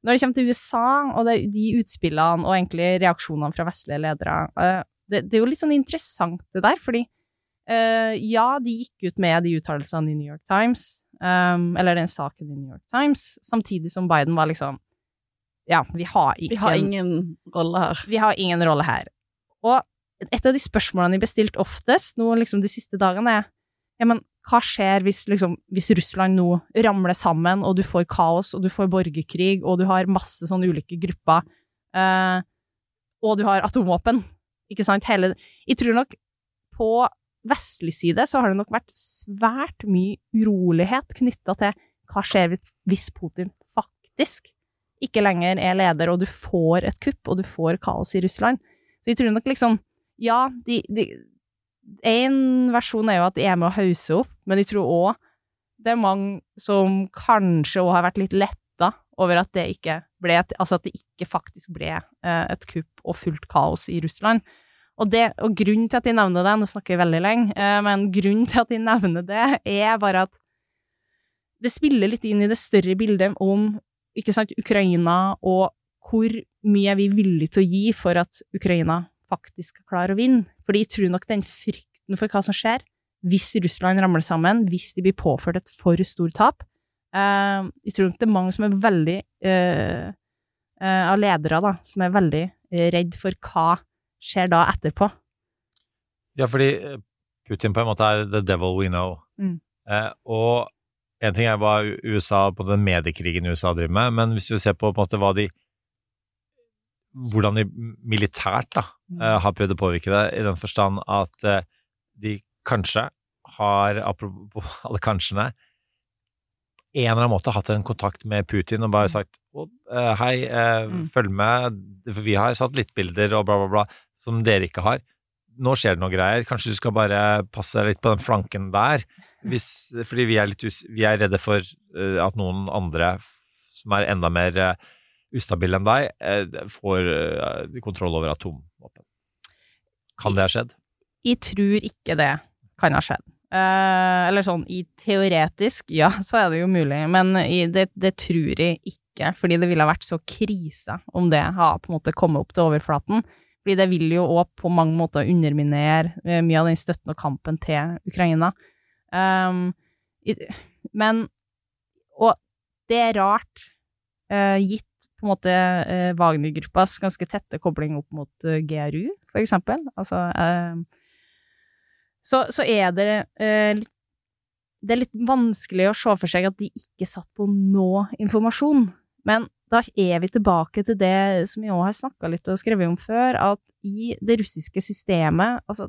når det kommer til USA og det, de utspillene og egentlig reaksjonene fra vestlige ledere, uh, det, det er jo litt sånn interessant det der, fordi uh, ja, de gikk ut med de uttalelsene i New York Times, um, eller den saken i New York Times, samtidig som Biden var liksom Ja, vi har ikke Vi har ingen rolle her. vi har ingen rolle her. Og et av de spørsmålene jeg bestilt oftest nå liksom de siste dagene, er ja, men hva skjer hvis, liksom, hvis Russland nå ramler sammen, og du får kaos, og du får borgerkrig, og du har masse sånne ulike grupper, eh, og du har atomvåpen, ikke sant? Hele Jeg tror nok på vestlig side så har det nok vært svært mye urolighet knytta til hva skjer hvis- Putin faktisk ikke lenger er leder, og du får et kupp, og du får kaos i Russland. Så jeg tror nok liksom Ja, de, de En versjon er jo at de er med å hause opp, men jeg tror òg det er mange som kanskje òg har vært litt letta over at det ikke ble Altså at det ikke faktisk ble eh, et kupp og fullt kaos i Russland. Og, det, og grunnen til at jeg nevner det, nå snakker jeg veldig lenge, eh, men grunnen til at jeg nevner det, er bare at det spiller litt inn i det større bildet om ikke sant, Ukraina, og hvor mye er vi villige til å gi for at Ukraina faktisk skal klare å vinne. Fordi jeg tror nok den frykten for hva som skjer, hvis Russland ramler sammen, hvis de blir påført et for stort tap eh, Jeg tror nok det er mange som er veldig eh, eh, Av ledere, da, som er veldig redd for hva skjer da etterpå. Ja, fordi Putin på en måte er the devil we know. Mm. Eh, og en ting er hva USA, på den mediekrigen USA driver med, men hvis du ser på, på måte hva de hvordan de militært da, eh, har prøvd å påvirke det, i den forstand at eh, de kanskje har, apropos alle kanskjene, en eller annen måte hatt en kontakt med Putin og bare sagt eh, hei, Mm. følg med, for vi har satellittbilder og bla, bla, bla, som dere ikke har. Nå skjer det noe greier, kanskje du skal bare passe litt på den flanken der, hvis, fordi vi er, litt vi er redde for at noen andre som er enda mer ustabile enn deg, eh, får eh, kontroll over atomvåpen. Kan det ha skjedd? Jeg tror ikke det kan ha skjedd. Eh, eller sånn, i teoretisk, ja, så er det jo mulig, men i, det, det tror jeg ikke, fordi det ville vært så krise om det har på en måte kommet opp til overflaten. Fordi det vil jo òg på mange måter underminere eh, mye av den støtten og kampen til Ukraina. Um, i, men Og det er rart, uh, gitt på en måte eh, Wagner-gruppas ganske tette kobling opp mot eh, GRU, for eksempel. Altså eh, så, så er det eh, litt Det er litt vanskelig å se for seg at de ikke satt på nå informasjon. Men da er vi tilbake til det som vi òg har snakka litt og skrevet om før, at i det russiske systemet altså,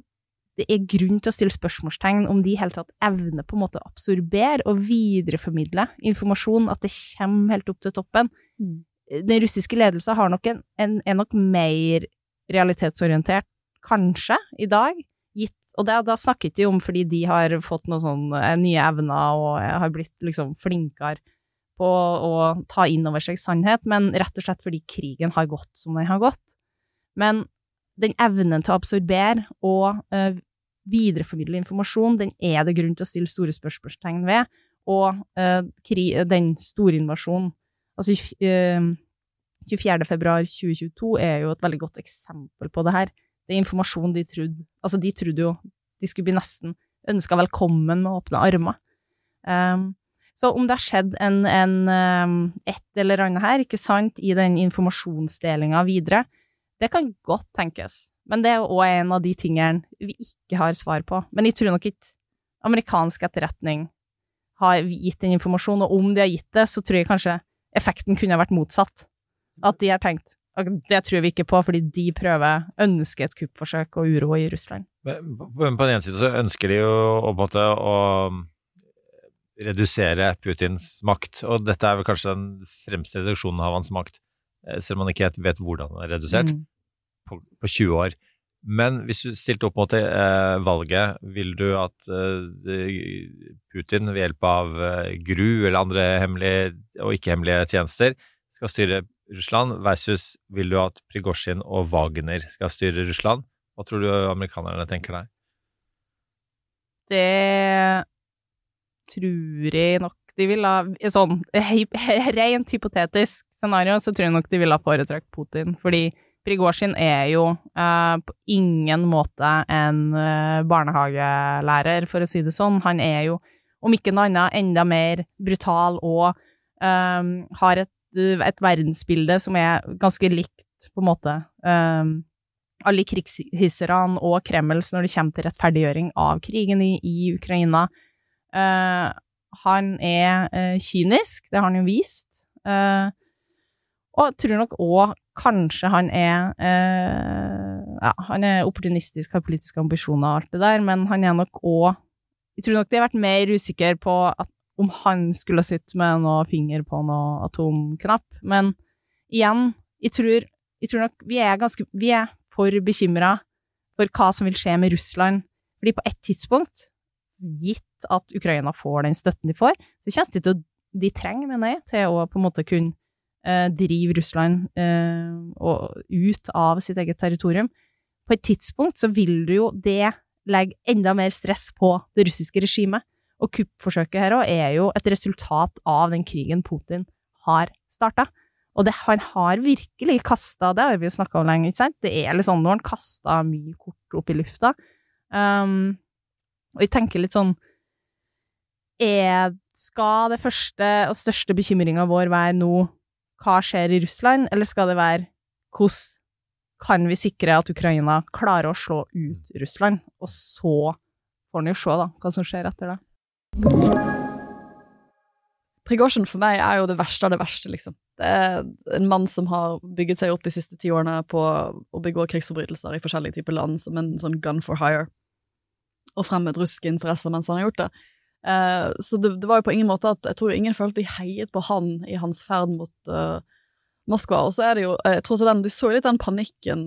det er grunn til å stille spørsmålstegn om de i hele tatt evner på en måte å absorbere og videreformidle informasjon, at det kommer helt opp til toppen. Mm. Den russiske ledelsen en, en, er nok mer realitetsorientert, kanskje, i dag, gitt Og det, da snakker ikke om fordi de har fått noen sånn eh, nye evner og har blitt liksom flinkere på å ta inn over seg sannhet, men rett og slett fordi krigen har gått som den har gått. Men den evnen til å absorbere og uh, videreformidle informasjon, den er det grunn til å stille store spørsmålstegn ved. Og uh, den store invasjonen, altså eh, 24. februar 2022 er jo et veldig godt eksempel på det her. Det er informasjon de trodde Altså, de trodde jo de skulle bli nesten ønska velkommen med åpne armer. Um, så om det har skjedd en, en, um, et eller annet her, ikke sant, i den informasjonsdelinga videre, det kan godt tenkes. Men det er òg en av de tingene vi ikke har svar på. Men jeg tror nok ikke amerikansk etterretning har gitt den informasjonen, og om de har gitt det, så tror jeg kanskje effekten kunne ha vært motsatt. At de har tenkt Og det tror vi ikke på, fordi de prøver, ønsker et kuppforsøk og uro i Russland. Men på den ene siden så ønsker de jo på en måte å redusere Putins makt, og dette er vel kanskje den fremste reduksjonen av hans makt, eh, selv om man ikke helt vet hvordan den er redusert, Mm. på, på 20 år. Men hvis du stilte opp mot eh, valget, vil du at eh, Putin ved hjelp av eh, GRU eller andre hemmelige og ikke-hemmelige tjenester skal styre Russland, versus vil du at Prigozjin og Wagner skal styre Russland? Hva tror du amerikanerne tenker der? Det tror jeg nok de vil ha Sånn rent hypotetisk scenario, så tror jeg nok de ville ha foretrukket Putin, fordi Prigozjin er jo eh, på ingen måte en eh, barnehagelærer, for å si det sånn. Han er jo, om ikke noe annet, enda mer brutal og eh, har et, et verdensbilde som er ganske likt, på en måte, Um, alle krigshisserne og Kremls når det kommer til rettferdiggjøring av krigen i, i Ukraina. Uh, han er uh, kynisk, det har han jo vist. Uh, og jeg tror nok òg kanskje han er eh, Ja, han er opportunistisk, har politiske ambisjoner og alt det der, men han er nok òg Jeg tror nok de har vært mer usikker på at, om han skulle sitte med noe finger på noe atomknapp. Men igjen, jeg tror, jeg tror nok vi er ganske Vi er for bekymra for hva som vil skje med Russland. Fordi på et tidspunkt, gitt at Ukraina får den støtten de får, så kommer det til å De trenger, mener jeg, til å på en måte kunne eh, drive Russland eh, og, ut av sitt eget territorium. På et tidspunkt så vil du jo det legge enda mer stress på det russiske regimet. Og kuppforsøket her òg er jo et resultat av den krigen Putin har starta. Og det, han har virkelig kasta Det har vi jo snakka om lenge, ikke sant? Det er litt sånn når han kasta mye kort opp i lufta. Um, og jeg tenker litt sånn er, Skal det første og største bekymringa vår være nå hva skjer i Russland, eller skal det være hvordan kan vi sikre at Ukraina klarer å slå ut Russland, og så får han jo se da, hva som skjer etter det. Prigozjin for meg er jo det verste av det verste, liksom. Det er en mann som har bygget seg opp de siste ti årene på å begå krigsforbrytelser i forskjellige typer land, som en sånn gun for hire, og fremmet russiske interesser mens han har gjort det. Eh, så det, det var jo på ingen måte at jeg tror ingen følte de heiet på han i hans ferd mot uh, Moskva. Og så er det jo jeg tror så den, Du så jo litt den panikken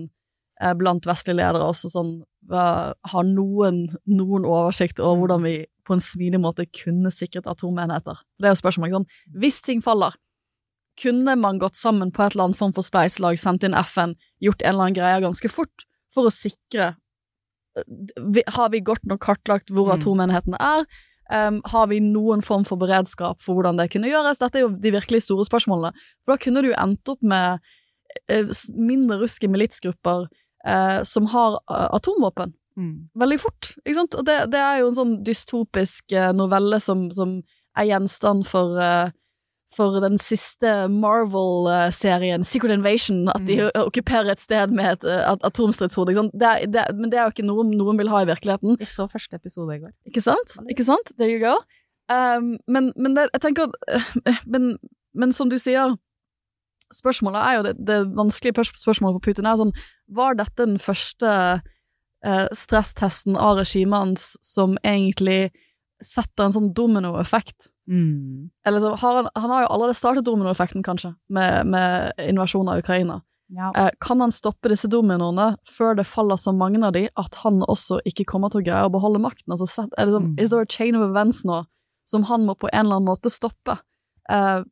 eh, blant vestlige ledere også, sånn Har noen, noen oversikt over hvordan vi på en smidig måte kunne sikret atomenheter? Det er jo spørsmålet, Sånn. Hvis ting faller, kunne man gått sammen på et eller annet form for spleiselag, sendt inn FN, gjort en eller annen greie ganske fort for å sikre Har vi godt nok kartlagt hvor Mm. atomenhetene er? Um, har vi noen form for beredskap for hvordan det kunne gjøres? Dette er jo de virkelig store spørsmålene. For da kunne du endt opp med eh, mindre ruske militsgrupper eh, som har eh, atomvåpen veldig fort. Ikke sant? Og det, det er jo en sånn dystopisk eh, novelle som, som er gjenstand for, eh, for den siste Marvel-serien, Secret Invasion, at de Mm. okkuperer et sted med et et atomstridshode. Er, det, men det er jo ikke noe noen vil ha i virkeligheten. Vi så første episode i går. Ikke sant? Ikke sant? There you go. Um, men men det, jeg tenker men, men som du sier, spørsmålet er jo det, det vanskelige spørsmålet for Putin er sånn Var dette den første eh, stresstesten av regimet hans som egentlig setter en sånn dominoeffekt? Eller så har han, han har jo allerede startet dominoeffekten, kanskje, med, med invasjonen av Ukraina. Ja. Eh, kan han stoppe disse dominoene før det faller så mange av de at han også ikke kommer til å greie å beholde makten? Altså, set, er det sånn, Mm. Is there a chain of events nå som han må på en eller annen måte stoppe? Eh,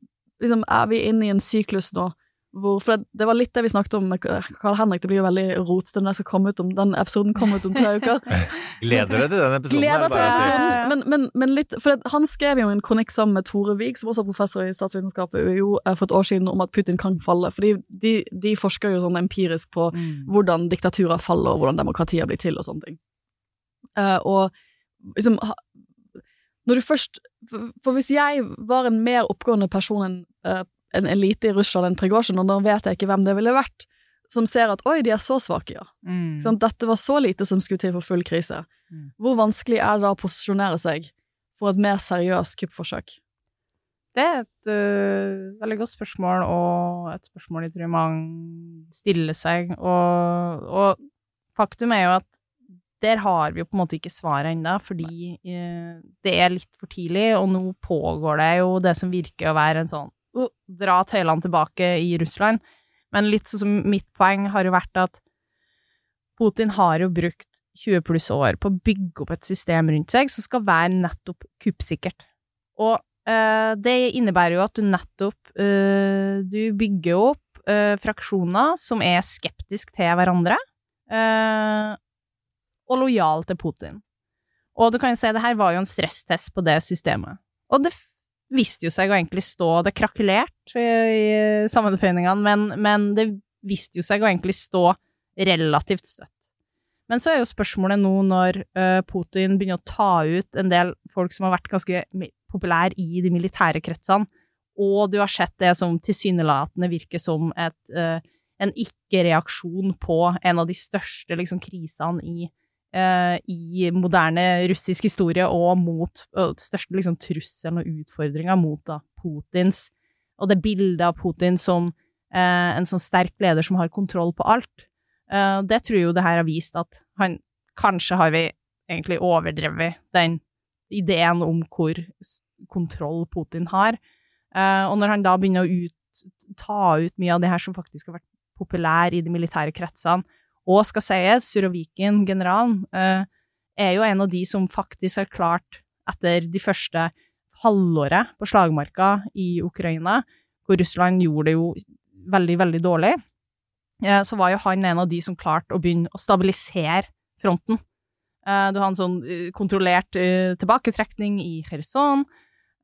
liksom, er vi inne i en syklus nå hvor For det, det var litt det vi snakket om med Karl Henrik, det blir jo veldig rotete når jeg skal komme ut om den episoden kommer ut om tre uker. Gleder deg til den episoden? Gleder er til bare episoden, men, men, men litt For det, han skrev jo en kronikk sammen med Tore Wiig, som også er professor i statsvitenskap ved UiO, eh, for et år siden, om at Putin kan falle. Fordi de, de forsker jo sånn empirisk på hvordan diktaturer faller, og hvordan demokratier blir til, og sånne ting. Uh, og liksom ha- Når du først For, hvis jeg var en mer oppgående person enn uh, en elite i Russland enn Prigozjin, og da vet jeg ikke hvem det ville vært, som ser at oi, de er så svake, ja. Mm. Sånn. Dette var så lite som skulle til for full krise. Mm. Hvor vanskelig er det da å posisjonere seg for et mer seriøst kuppforsøk? Det er et uh, veldig godt spørsmål, og et spørsmål jeg tror mange stiller seg. Og, og faktum er jo at der har vi jo på en måte ikke svaret ennå, fordi eh, det er litt for tidlig, og nå pågår det jo det som virker å være en sånn uh, dra tøylene tilbake i Russland. Men litt sånn som mitt poeng har jo vært at Putin har jo brukt 20 pluss år på å bygge opp et system rundt seg som skal være nettopp kuppsikkert. Og eh, det innebærer jo at du nettopp eh, Du bygger opp eh, fraksjoner som er skeptiske til hverandre, eh, og lojal til Putin. Og du kan jo se, det her var jo en stresstest på det systemet. Og det viste jo seg å egentlig stå Det krakulerte i sammenføyningene, men, men det viste jo seg å egentlig stå relativt støtt. Men så er jo spørsmålet nå når uh, Putin begynner å ta ut en del folk som har vært ganske populære i de militære kretsene, og du har sett det som tilsynelatende virker som et, en ikke-reaksjon på en av de største liksom, krisene i, i moderne russisk historie, og mot og største liksom, trusselen og utfordringa mot da, Putins Og det bildet av Putin som en sånn sterk leder som har kontroll på alt. eh, det tror jo det her har vist at han Kanskje har vi egentlig overdrevet den ideen om hvor kontroll Putin har. Eh, og når han da begynner å ut, ta ut mye av det her som faktisk har vært populær i de militære kretsene, og skal sies, Surovikin, generalen, uh, er jo en av de som faktisk har klart, etter de første halvåret på slagmarka i Ukraina, hvor Russland gjorde det jo veldig, veldig dårlig, så var jo han en av de som klarte å begynne å stabilisere fronten. Eh, du har en sånn eh, kontrollert eh, tilbaketrekning i Kherson,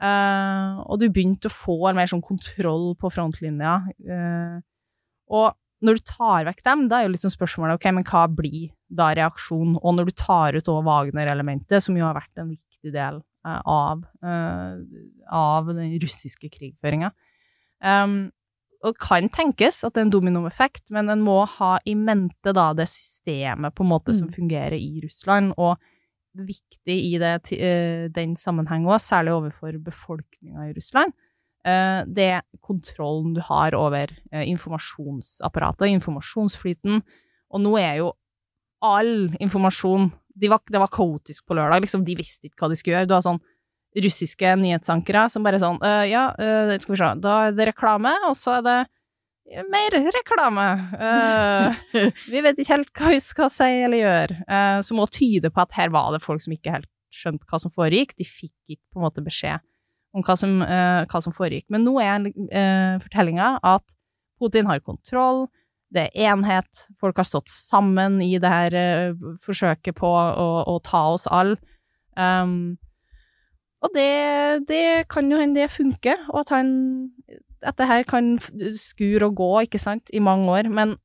og du begynte å få mer sånn kontroll på frontlinja. Og når du tar vekk dem, da er jo sånn spørsmålet ok, men hva blir da reaksjonen? Og når du tar ut òg Wagner-elementet, som jo har vært en viktig del av, av den russiske krigføringa. Um, og kan tenkes at det er en dominoeffekt, men en må ha i mente da det systemet på en måte som mm. fungerer i Russland, og viktig i det, uh, den sammenheng òg, særlig overfor befolkninga i Russland, uh, det er kontrollen du har over uh, informasjonsapparatet, informasjonsflyten, og nå er jo all informasjon de var, Det var kaotisk på lørdag, liksom, de visste ikke hva de skulle gjøre. Du har sånn russiske nyhetsankere som bare sånn uh, Ja, skal vi se, da er det reklame, og så er det mer reklame. Uh, vi vet ikke helt hva vi skal si eller gjøre. Uh, som må tyde på at her var det folk som ikke helt skjønte hva som foregikk. De fikk ikke på en måte beskjed om hva som, uh, hva som foregikk. Men nå er uh, fortellinga at Putin har kontroll. Det er enhet. Folk har stått sammen i det her forsøket på å, å ta oss alle. Um, og det, det kan jo hende det funker, og at han Dette her kan skure og gå, ikke sant, i mange år, men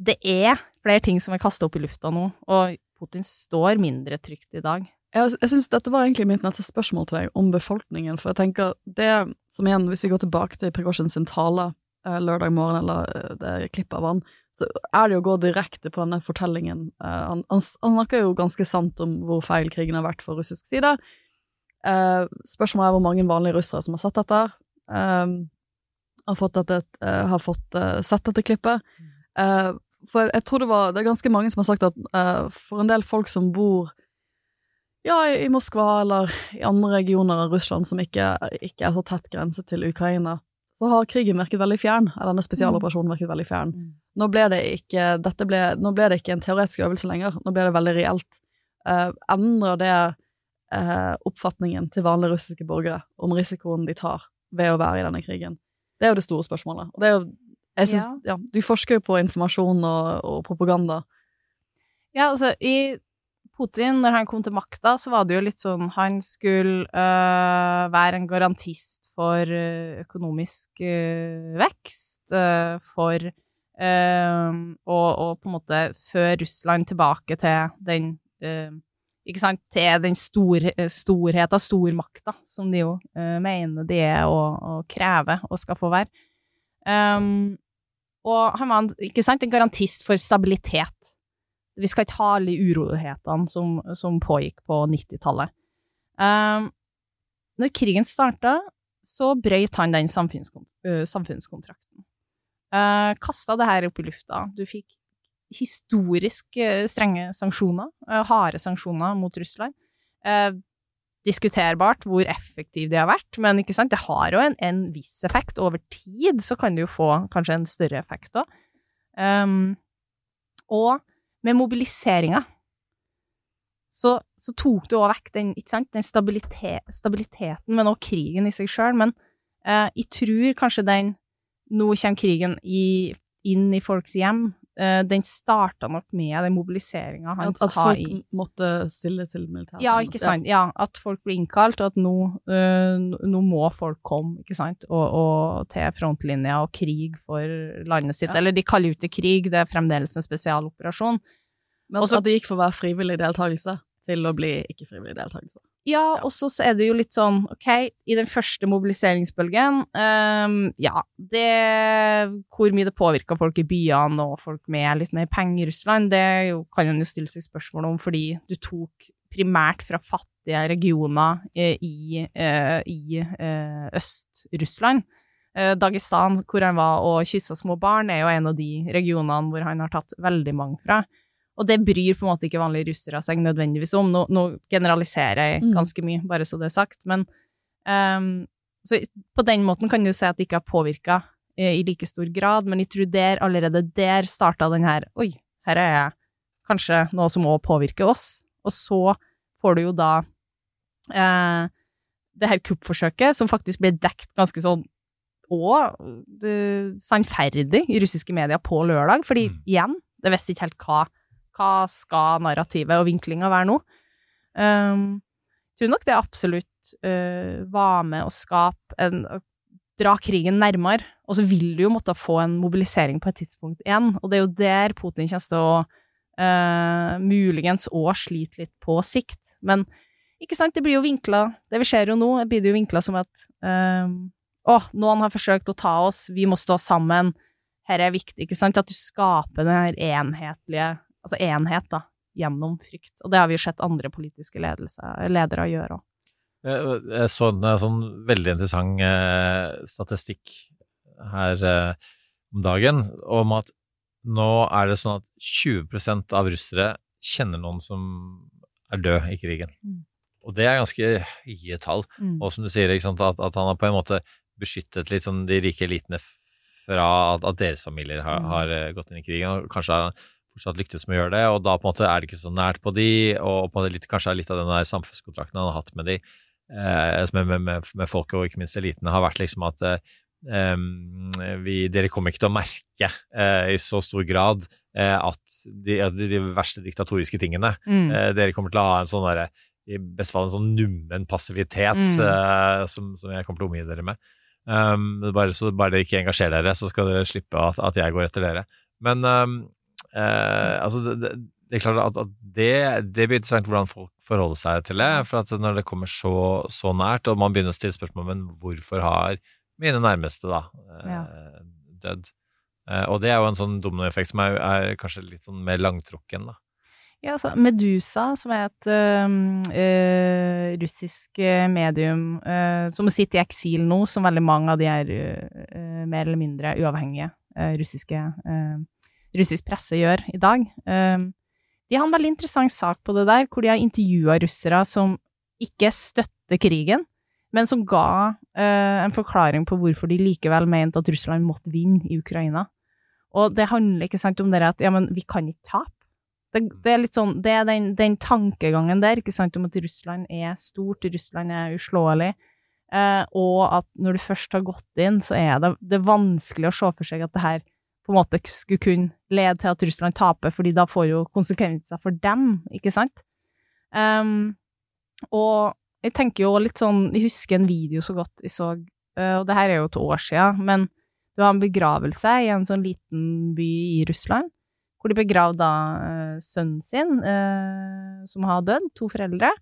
det er flere ting som er kasta opp i lufta nå, og Putin står mindre trygt i dag. Jeg, jeg synes dette var egentlig mitt neste spørsmål til deg, om befolkningen, for jeg tenker det som igjen, hvis vi går tilbake til Prigozjin sin tale eh, lørdag morgen, eller eh, det klippet av han, så er det jo å gå direkte på denne fortellingen. Eh, han, han, han snakker jo ganske sant om hvor feil krigen har vært for russisk side, Eh, spørsmålet er hvor mange vanlige russere som har sett dette. Um, har fått, dette, uh, har fått sett dette klippet. for jeg tror det var Det er ganske mange som har sagt at for en del folk som bor ja, i, Moskva eller i andre regioner av Russland som ikke, ikke, er så tett grense til Ukraina, så har krigen virket veldig fjern. Eller denne spesialoperasjonen virket veldig fjern. Mm. Nå ble det ikke ble, Nå ble det ikke en teoretisk øvelse lenger. Nå ble det veldig reelt. endrer det eh, oppfatningen til vanlige russiske borgere om risikoen de tar ved å være i denne krigen? Det er jo det store spørsmålet. Og det er jo jeg synes, ja. ja du forsker jo på informasjon og, og, propaganda. Ja, altså, i Putin, når han kom til makta, så var det jo litt sånn Han skulle øh, være en garantist for øh, økonomisk øh, vekst, øh, for og, og, på en måte føre Russland tilbake til den ikke sant, til den stor, eh, storheten, stormakta, som de jo uh, mener de er og, og krever og skal få være. Um, og han var ikke sant, en garantist for stabilitet. Vi skal ikke ha alle urolighetene som, som pågikk på 90-tallet. Um, når krigen starta, så brøyt han den samfunnskont uh, samfunnskontrakten. Uh, Kasta det her opp i lufta. Du fikk historisk uh, strenge sanksjoner, uh, harde sanksjoner mot Russland. Eh, diskuterbart hvor effektive de har vært, men ikke sant? det har jo en, en viss effekt. Over tid så kan det jo få kanskje en større effekt òg. Um, og med mobiliseringa så, så tok du òg vekk den, den stabilitet, stabiliteten, men også krigen i seg sjøl. Men eh, jeg tror kanskje den Nå kommer krigen i, inn i folks hjem. Eh, den starta nok med den mobiliseringa han At, at har folk i måtte stille til militæret. ja, ikke sant. Ja, at folk ble innkalt, og at nå, uh, nå må folk komme, ikke sant, og, og til frontlinja og krig for landet sitt. Ja. Eller de kaller ut til krig, det er fremdeles en spesialoperasjon. Men Også- at det gikk for å være frivillig deltakelse til å bli ikke-frivillig deltakelse. Ja, og så er det jo litt sånn, ok, i den første mobiliseringsbølgen, um, ja, det Hvor mye det påvirka folk i byene og folk med litt mer penger i Russland, det jo, kan en jo stille seg spørsmål om, fordi du tok primært fra fattige regioner eh, i, eh, i eh, Øst-Russland. Eh, Dagestan, hvor han var og kyssa små barn, er jo en av de regionene hvor han har tatt veldig mange fra. Og det bryr på en måte ikke vanlige russere seg nødvendigvis om. Nå, nå generaliserer jeg Mm. ganske mye, bare så det er sagt. Men um, Så på den måten kan du si at det ikke har påvirka eh, i like stor grad, men jeg tror der, allerede der starta den her Oi, her er jeg kanskje noe som òg påvirker oss. Og så får du jo da eh, det her kuppforsøket, som faktisk ble dekt ganske sånn og eh, sannferdig i russiske medier på lørdag, fordi Mm. igjen, det visste ikke helt hva, hva skal narrativet og vinklinga være nå. Um, jeg tror nok det absolutt uh, var med å skape en dra krigen nærmere, og så vil du jo måtte få en mobilisering på et tidspunkt igjen, og det er jo der Putin kommer til å uh, muligens òg slite litt på sikt, men ikke sant, det blir jo vinkla, det vi ser jo nå, blir det jo vinkla som at å, noen har forsøkt å ta oss, vi må stå sammen, her er viktig, ikke sant, at du skaper den her enhetlige, altså enhet da, gjennom frykt, og det har vi jo sett andre politiske ledere gjøre også. Jeg så en eh, sånn veldig interessant eh, statistikk her eh, om dagen om at nå er det sånn at 20% av russere kjenner noen som er død i krigen. Mm. Og det er ganske høye tall. Og som du sier, sant, at, at han har på en måte beskyttet litt sånn de rike elitene fra at, at deres familier har, Mm. har eh, gått inn i krigen, og kanskje har fortsatt lyktes med å gjøre det, og da på en måte er det ikke så nært på de, og på litt, kanskje er litt av den der samfunnskontrakten han har hatt med de, eh, med, med, med, folket og ikke minst elitene, har vært liksom at eh, vi, dere kommer ikke til å merke eh, i så stor grad eh, at de, de, verste diktatoriske tingene Mm. Eh, dere kommer til å ha en sånn derre i best fall en sånn nummen passivitet Mm. eh, som, som jeg kommer til å omgi dere med. Um, bare, så bare dere ikke engasjerer dere, så skal dere slippe at, at jeg går etter dere. Men um, eh, altså, det, det, det er klart at, at det, det blir interessant hvordan folk forholder seg til det. For at når det kommer så, så nært, og man begynner å stille spørsmål men hvorfor har mine nærmeste da eh, dødd? Eh, og det er jo en sånn dominoeffekt som er, er kanskje litt sånn mer langtrukken, da. Ja, altså Medusa, som er et øh, russisk medium øh, som sitter i eksil nå, som veldig mange av de er øh, mer eller mindre uavhengige russiske øh, russisk presse gjør i dag. De har en veldig interessant sak på det der, hvor de har intervjua russere som ikke støtter krigen, men som ga øh, en forklaring på hvorfor de likevel mente at Russland måtte vinne i Ukraina. Og det handler ikke sant om det at ja, men vi kan ikke tape. Det, det er litt sånn, det er den, den tankegangen der, ikke sant, om at Russland er stort, Russland er uslåelig, eh, og at når du først har gått inn, så er det, det er vanskelig å se for seg at det her på en måte skulle kunne lede til at Russland taper, fordi da får jo konsekvenser for dem, ikke sant? Um, og jeg tenker jo litt sånn, jeg husker en video så godt jeg så, eh, og det her er jo et år siden, men det var en begravelse i en sånn liten by i Russland, hvor de begravde da eh, sønnen sin, uh, som har dødd, to foreldre,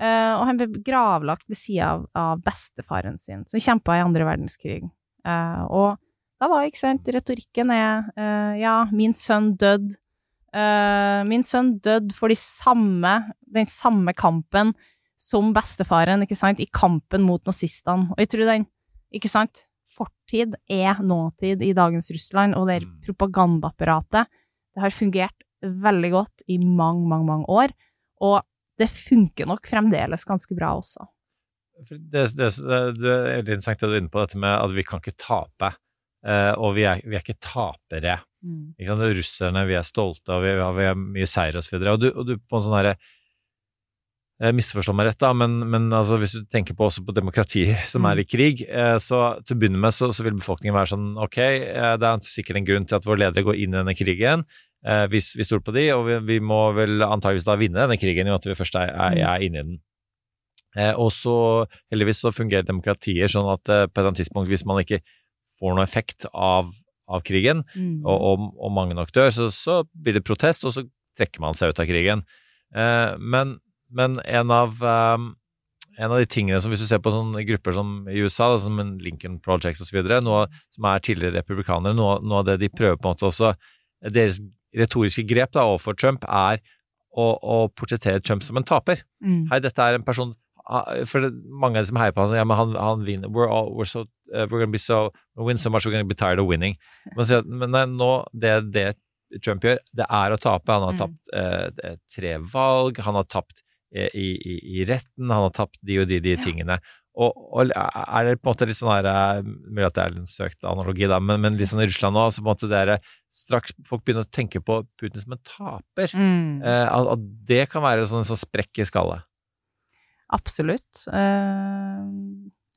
uh, og han ble gravlagt ved sida av, av bestefaren sin, som kjempa i andre verdenskrig. Og da var, ikke sant, retorikken er uh, ja, min sønn død, Uh, min sønn død for de samme, den samme kampen som bestefaren, ikke sant, i kampen mot nazistene. Og jeg tror den, ikke sant, fortid er nåtid i dagens Russland, og det er propagandaapparatet, det har fungert veldig godt i mange, mange, mange år, og det funker nok fremdeles ganske bra også. Det, det, det, det er litt interessant det du er inne på, dette med at vi kan ikke tape. Eh, og vi er, vi er ikke tapere. Ikke sant? Russerne, vi er stolte, og vi, vi har mye seier og så. Og du, og du på en sånn herre Misforstå meg rett, da, men, men altså, hvis du tenker på også på demokratier som Mm. er i krig, eh, så til å begynne med så, så vil befolkningen være sånn ok, eh, det er sikkert en grunn til at våre ledere går inn i denne krigen. Vi, vi stoler på de, og vi, vi må vel antageligvis da vinne denne krigen i og med at vi først er, er, er inne i den. Og så heldigvis så fungerer demokratier sånn at på et eller annet tidspunkt, hvis man ikke får noe effekt av, av krigen, Mm. og, og, og mange nok dør, så, så blir det protest, og så trekker man seg ut av krigen. Eh, men, men en av um, en av de tingene som hvis du ser på sånne grupper som i USA, da, som Lincoln Project osv., som er tidligere republikanere, noe, noe av det de prøver på en måte også Deres retoriske grep da overfor Trump er å, å portrettere Trump som en taper. Mm. Hei, dette er en person For mange av de som heier på han, ja, men han, han vinner We're, all, we're so, uh, we're gonna be so we'll win so much, we're gonna be tired of winning. Men, så, men nei, nå, det, det Trump gjør, det er å tape. Han har Mm. tapt eh, tre valg, han har tapt eh, i, i, i retten, han har tapt de og de, de tingene. Og, og er det på en måte litt sånn her eh, Mulig at det er en søkt analogi, da, men, men litt sånn i Russland nå, så på en måte det er straks folk begynner å tenke på Putin som en taper. Mm. Eh, at, at det kan være sånn, en sånn sprekk i skallet. Absolutt. Eh,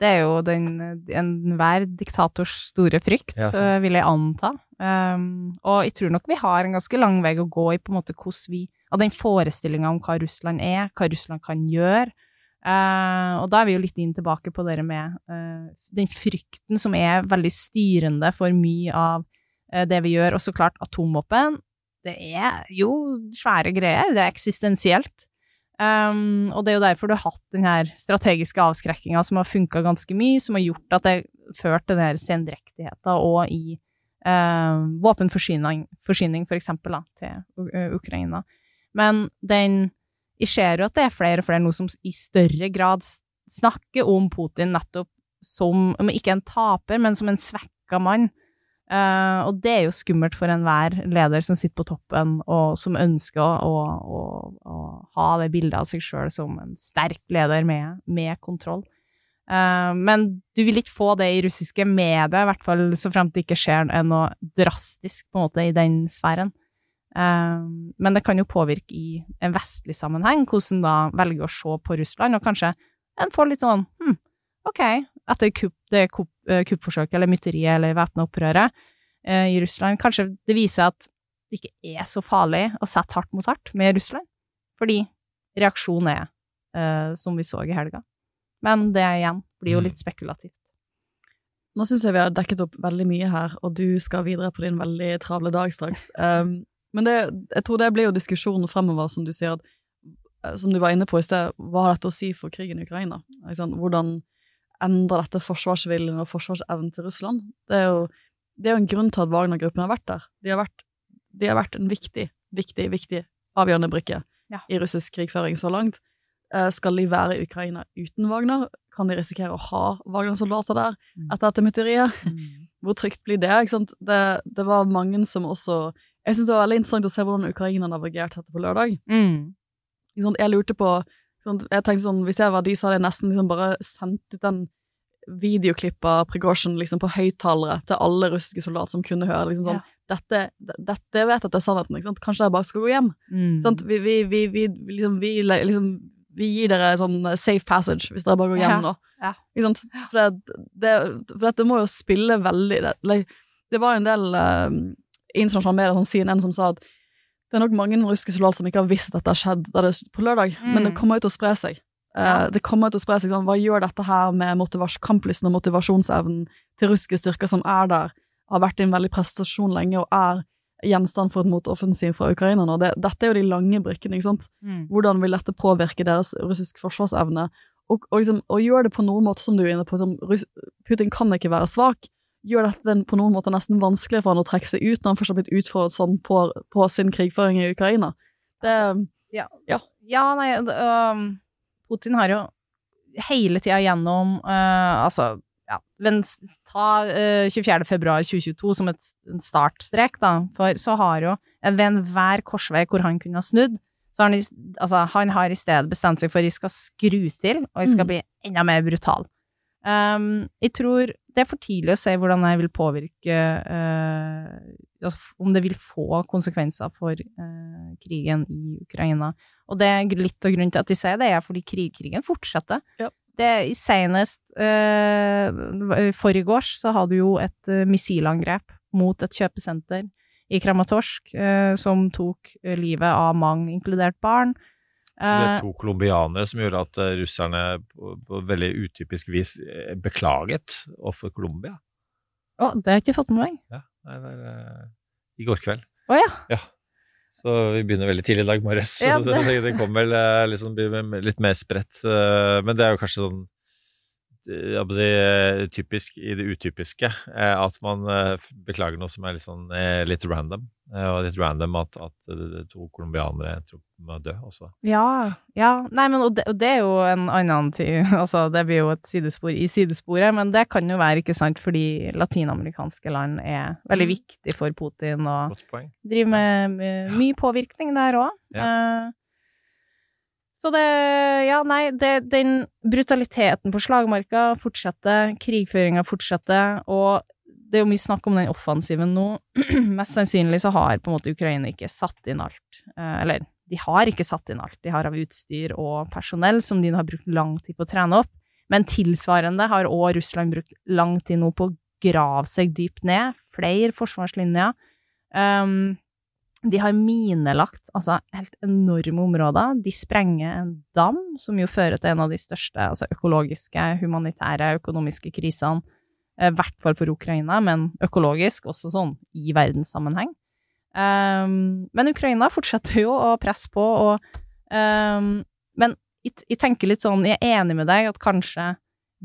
Det er jo den enhver diktators store frykt, Ja, eh, vil jeg anta. Um, og jeg tror nok vi har en ganske lang vei å gå i på en måte hvordan vi Av den forestillinga om hva Russland er, hva Russland kan gjøre. Eh, og da er vi jo litt inn tilbake på det med eh, den frykten som er veldig styrende for mye av eh, det vi gjør. Og så klart atomvåpen. Det er jo svære greier. Det er eksistensielt. Um, og det er jo derfor du har hatt den her strategiske avskrekkinga som har funka ganske mye, som har gjort at det ført til den her sendrektigheten og i uh, våpenforsyning, forsyning for eksempel, til uh, Ukraina. Men den Jeg ser jo at det er flere og flere nå som i større grad snakker om Putin nettopp som om ikke en taper, men som en svekka mann. Eh, og det er jo skummelt for enhver leder som sitter på toppen, og som ønsker å, å, å, å ha det bildet av seg sjøl som en sterk leder med, med kontroll. Uh, men du vil ikke få det i russiske medier, i hvert fall så fremt det ikke skjer noe drastisk på en måte i den sfæren. Uh, men det kan jo påvirke i en vestlig sammenheng, hvordan da velger å se på Russland, og kanskje en får litt sånn hm, ok, etter kupp, det kupp, eh, kuppforsøket eller mytteriet eller væpna opprøret eh, i Russland, kanskje det viser at det ikke er så farlig å sette hardt mot hardt med Russland, fordi reaksjonen er eh, som vi så i helga. Men det igjen blir jo litt spekulativt. Nå syns jeg vi har dekket opp veldig mye her, og du skal videre på din veldig travle dag straks. Um, men det, jeg tror det blir jo diskusjonen fremover, som du sier, at, eh, som du var inne på i sted, hva har dette å si for krigen i Ukraina? Hvordan endrer dette forsvarsviljen og forsvarsevnen til Russland? Det er jo, det er jo en grunn til at Wagner-gruppen har vært der. De har vært, de har vært en viktig, viktig, viktig avgjørende brikke Ja. i russisk krigføring så langt. Eh, skal de være i Ukraina uten Wagner? Kan de risikere å ha Wagner-soldater der Mm. etter dette mytteriet? Hvor trygt blir det? Det, det var mange som også Jeg syns det var veldig interessant å se hvordan Ukraina navigerte dette på lørdag. Mm. Jeg lurte på? Jeg tenkte sånn, Hvis jeg var de, så hadde jeg nesten liksom bare sendt ut den videoklipp av Prigozjin liksom på høyttalere til alle russiske soldater som kunne høre. liksom sånn, dette, dette vet at det er sannheten. ikke sant? Kanskje jeg bare skal gå hjem. Mm. Vi, vi, vi, vi, liksom, vi, liksom, vi gir dere sånn safe passage hvis dere bare går hjem Ja, nå. ja. Ikke sant? For, det, det, for dette må jo spille veldig Det, det var jo en del uh, internasjonale medier, sånn CNN, som sa at det er nok mange russiske soldater som ikke har visst at dette har skjedd det, på lørdag, men det Mm. kommer jo til å spre seg. Eh, Ja. Det kommer til å spre seg sånn, Hva gjør dette her med kamplysten og motivasjonsevnen til russiske styrker som er der, har vært i en veldig prestasjon lenge og er gjenstand for et motoffensiv fra ukrainerne? det, Dette er jo de lange brikkene. ikke sant? Mm. Hvordan vil dette påvirke deres russisk forsvarsevne? Og, og, liksom, og gjør det på noen måte, som du er inne på, som Putin kan ikke være svak. Gjør dette den på noen måte nesten vanskelig for han å trekke seg ut når han først har blitt utfordret sånn på, på sin krigføring i Ukraina? Det, Ja, nei, det, um, Putin har jo hele tida gjennom uh, Altså, ja men Ta uh, 24. februar 2022 som et, startstrek, da. For så har jo ved enhver korsvei hvor han kunne ha snudd, så har han, altså, han har i stedet bestemt seg for at de skal skru til, og de skal Mm. bli enda mer brutal. Um, jeg tror det er for tidlig å se hvordan jeg vil påvirke eh, altså, Om det vil få konsekvenser for eh, krigen i Ukraina. Og det er litt av grunnen til at de sier det, er fordi krig, krigen fortsetter. Ja. Det i Senest eh, forgårs så hadde jo et eh, missilangrep mot et kjøpesenter i Kramatorsk eh, som tok eh, livet av mange, inkludert barn. Det er Eh, to colombianere som gjorde at eh, russerne på, veldig utypisk vis eh, beklaget overfor Colombia. å, det har jeg ikke fått med meg. Ja, nei, det eh, I går kveld. Å ja. Så vi begynner veldig tidlig i dag morges. Ja, så det, det kommer vel liksom, litt mer spredt. Men det er jo kanskje sånn si, eh, typisk i det utypiske eh, at man eh, beklager noe som er litt, sånn, litt random. Og litt random at, at to colombianere tror må dø også. Ja, ja. Nei, men og det, og det er jo en annen tid Altså, det blir jo et sidespor i sidesporet, men det kan jo være ikke sant, fordi latinamerikanske land er veldig Mm. viktig for Putin og driver med, med mye påvirkning der òg. Så det Ja, nei, det, den brutaliteten på slagmarka fortsetter, krigføringa fortsetter, og det er jo mye snakk om den offensiven nå. Mest sannsynlig så har på en måte Ukraina ikke satt inn alt. Eh, eller, de har ikke satt inn alt. De har av utstyr og personell som de har brukt lang tid på å trene opp. Men tilsvarende har òg Russland brukt lang tid nå på å grave seg dypt ned. Flere forsvarslinjer. Um, de har minelagt altså helt enorme områder. De sprenger en dam, som jo fører til en av de største altså økologiske, humanitære, økonomiske krisene. I hvert fall for Ukraina, men økologisk også sånn i verdenssammenheng. Um, men Ukraina fortsetter jo å presse på, og um, Men jeg tenker litt sånn, jeg er enig med deg at kanskje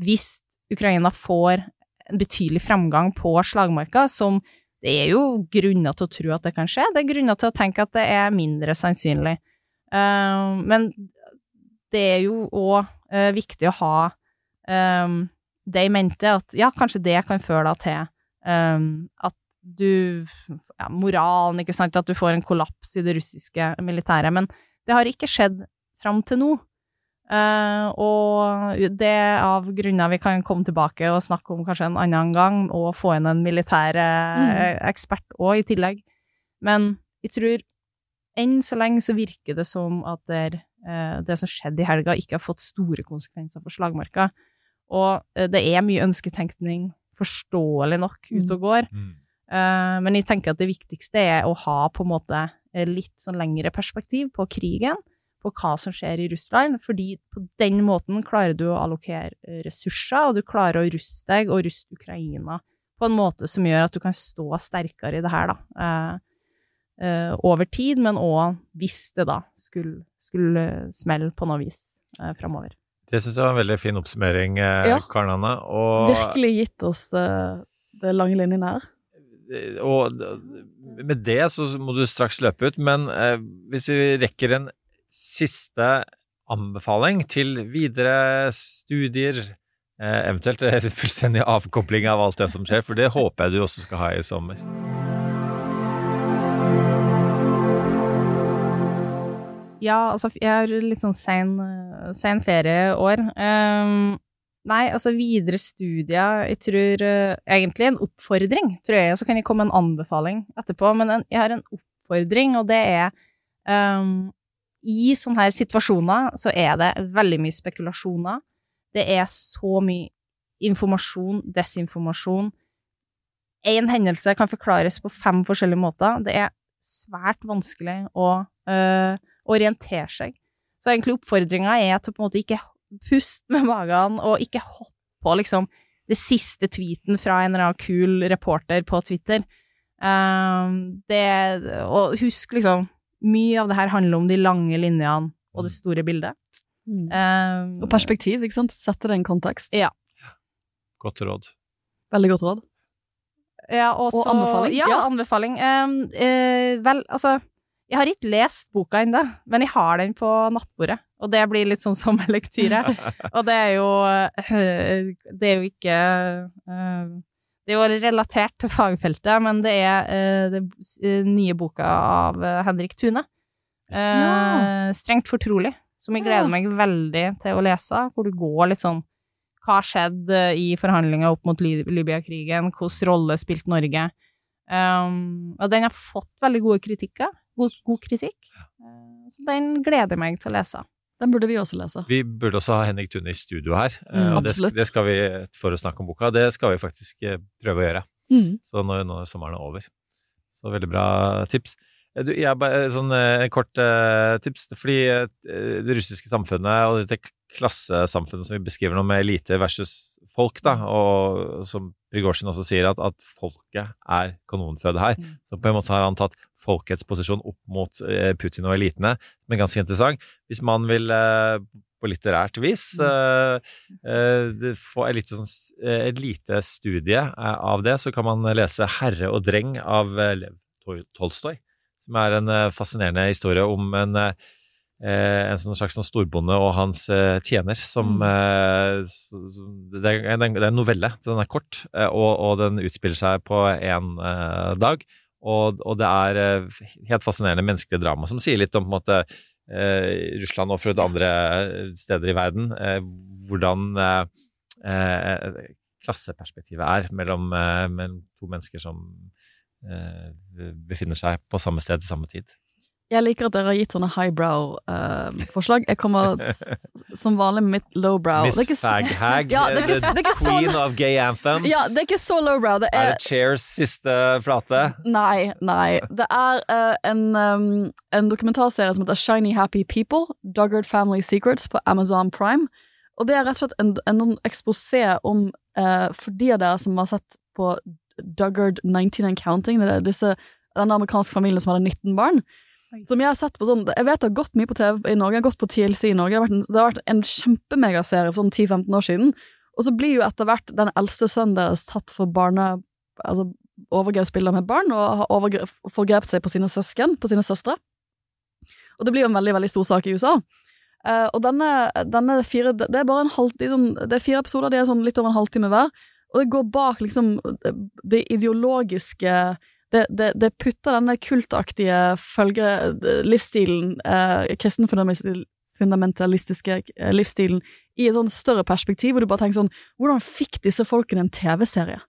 hvis Ukraina får en betydelig fremgang på slagmarka, som det er jo grunner til å tro at det kan skje, det er grunner til å tenke at det er mindre sannsynlig. Uh, men det er jo òg uh, viktig å ha um, det i mente, at ja, kanskje det kan føre deg til um, at du ja, Moralen, ikke sant, at du får en kollaps i det russiske militæret. Men det har ikke skjedd fram til nå. Uh, og det er av grunner vi kan komme tilbake og snakke om kanskje en annen gang, og få inn en militær mm. ekspert òg i tillegg. Men jeg tror enn så lenge så virker det som at det, uh, det som skjedde i helga, ikke har fått store konsekvenser for slagmarka. Og uh, det er mye ønsketenkning, forståelig nok, ute og går. Eh, men jeg tenker at det viktigste er å ha på en måte eh, litt sånn lengre perspektiv på krigen, på hva som skjer i Russland, fordi på den måten klarer du å allokere eh, ressurser, og du klarer å ruste deg og ruste Ukraina på en måte som gjør at du kan stå sterkere i det her, da. Eh, eh, over tid, men òg hvis det da skulle, skulle smelle på noe vis eh, framover. Det syns jeg var en veldig fin oppsummering, eh, Ja. Karen Anne. Og, Virkelig gitt oss eh, det lange linjen her. og med det så må du straks løpe ut, men eh, hvis vi rekker en siste anbefaling til videre studier, eh, eventuelt fullstendig avkobling av alt det som skjer, for det håper jeg du også skal ha i sommer. Ja, altså, jeg har litt sånn sen, sein ferieår. Um, nei, altså, videre studier Jeg tror uh, egentlig en oppfordring, tror jeg, så kan jeg komme med en anbefaling etterpå. Men en, jeg har en oppfordring, og det er um, I sånne her situasjoner så er det veldig mye spekulasjoner. Det er så mye informasjon, desinformasjon. Én hendelse kan forklares på fem forskjellige måter. Det er svært vanskelig å øh, orientere seg. Så egentlig oppfordringa er til på en måte ikke puste med magen, og ikke hoppe på liksom det siste tweeten fra en eller annen kul reporter på Twitter. Um, det, og husk liksom, mye av det her handler om de lange linjene og det store bildet. Mm. Um, Og perspektiv, ikke sant? Sette det i en kontekst. Ja. Godt råd. Veldig godt råd. Ja, og, Og anbefaling? Ja, Ja. anbefaling. Um, uh, vel, altså Jeg har ikke lest boka ennå, men jeg har den på nattbordet. Og det blir litt sånn sommerlektyre. og det er jo eh, Det er jo ikke eh, Det er jo relatert til fagfeltet, men det er den det eh, nye boka av eh, Henrik Tune. Eh, Ja. Strengt fortrolig, som jeg gleder Ja. meg veldig til å lese, hvor du går litt sånn Hva har skjedd eh, i forhandlinger opp mot Libya-krigen? Hvilken rolle spilte Norge? Um, og den har fått veldig gode kritikker. God, god kritikk. Eh, så den gleder jeg meg til å lese. Den burde vi også lese. Vi burde også ha Henrik Tune i studio her, Mm, det, det skal vi, for å snakke om boka, det skal vi faktisk eh, prøve å gjøre. Mm. Så når, når sommeren er over. Så veldig bra tips. Eh, Du, jeg sånn en kort tips, fordi det russiske samfunnet og dette klassesamfunnet som vi beskriver nå med elite versus folk, da, og som Prigozjin også sier, at, at folket er kanonføde her. Mm. Så på en måte har han tatt folkets posisjon opp mot eh, Putin og elitene, er ganske interessant. Hvis man vil eh, på litterært vis eh, eh, få et lite, sånn, et lite studie av det, så kan man lese 'Herre og dreng' av Lev Tolstoy, som er en fascinerende historie om en en sånn slags sånn storbonde og hans eh, tjener som eh, det, er, en- novelle. Den er kort, eh, og, og den utspiller seg på én eh, dag. Og, og det er eh, helt fascinerende menneskelig drama som sier litt om på en måte eh, Russland og for andre steder i verden. Eh, hvordan eh, eh, klasseperspektivet er mellom, eh, mellom to mennesker som eh, befinner seg på samme sted til samme tid. Jeg liker at dere har gitt sånne highbrow-forslag. jeg kommer s- s- som vanlig med mitt lowbrow. Miss Faghag, Ja, det er ikke- det er ikke så- queen of gay anthems. Ja, det er ikke så lowbrow. Det Er er det Chairs siste plate? Nei, nei. Det er uh, en, um, en dokumentarserie som heter Shiny Happy People, Duggard Family Secrets, på Amazon Prime. Og det er rett og slett en, en eksposé om uh, For de av dere som har sett på Duggard 19 and Counting, det er disse, den amerikanske familien som hadde 19 barn. Som jeg har sett på sånn Jeg vet det har gått mye på TV i Norge, jeg har gått på TLC i Norge. Det har vært en, har vært en kjempemegaserie for sånn 10-15 år siden. Og så blir jo etter hvert den eldste sønnen deres tatt for barne... Altså overgrepsbilder med barn, og har forgrepet seg på sine søsken, på sine søstre. Og det blir jo en veldig, veldig stor sak i USA. Uh, og denne, denne fire Det er bare en halv, de sånn, det er fire episoder, de er sånn litt over en halvtime hver. Og det går bak liksom det ideologiske Det, det, det putter denne kultaktige følge... livsstilen, eh, kristen fundamental- fundamentalistiske eh, livsstilen, i et sånn større perspektiv, hvor du bare tenker sånn Hvordan fikk disse folkene en TV-serie?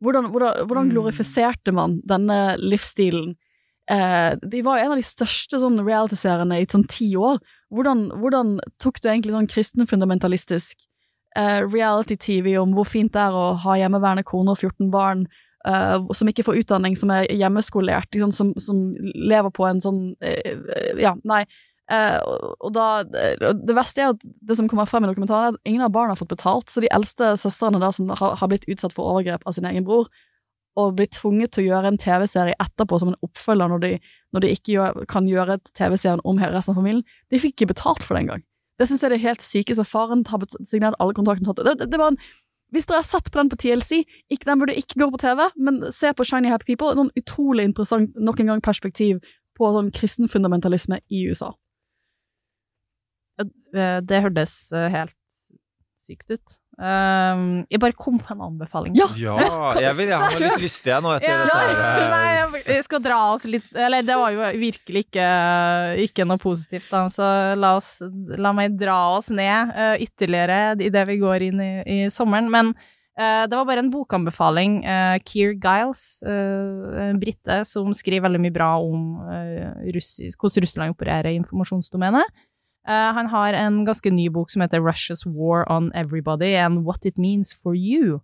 Hvordan, hvordan, hvordan Mm. glorifiserte man denne livsstilen? Eh, de var jo en av de største sånn reality-seriene i sånn ti år. Hvordan, hvordan tok du egentlig sånn kristenfundamentalistisk eh, reality-TV om hvor fint det er å ha hjemmeværende kone og 14 barn, eh, som ikke får utdanning, som er hjemmeskolert, liksom, som, som lever på en sånn uh, Ja, nei. Uh, og, da Det verste er at det som kommer frem i dokumentaren, er at ingen av barna har fått betalt, så de eldste søstrene da som har, har blitt utsatt for overgrep av sin egen bror, og blitt tvunget til å gjøre en TV-serie etterpå som en oppfølger når de, når de ikke gjør, kan gjøre TV-serien om resten av familien, de fikk ikke betalt for det engang. Det syns jeg er det helt sykeste. Faren har signert alle kontraktene. Det, det, det var en hvis dere har sett på den på TLC, ikke, den burde ikke gå på TV, men se på Shiny Happy People. Sånn utrolig interessant nok en gang perspektiv på sånn kristenfundamentalisme i USA. Eh, Det hørtes eh, helt sykt ut. Um, jeg bare kom på en anbefaling. Ja! Ja, jeg, vil, jeg har litt lyst igjen nå etter Ja, dette her. eh, nei, jeg- jeg skal dra oss litt Eller det var jo virkelig ikke, ikke noe positivt, da, så la, oss, la meg dra oss ned uh, ytterligere idet vi går inn i, i sommeren. Men uh, det var bare en bokanbefaling. Uh, Keir Giles, uh, en brite som skriver veldig mye bra om eh, russisk, hvordan Russland opererer i informasjonsdomenet. Eh, han har en ganske ny bok som heter Russia's War on Everybody and What It Means for You.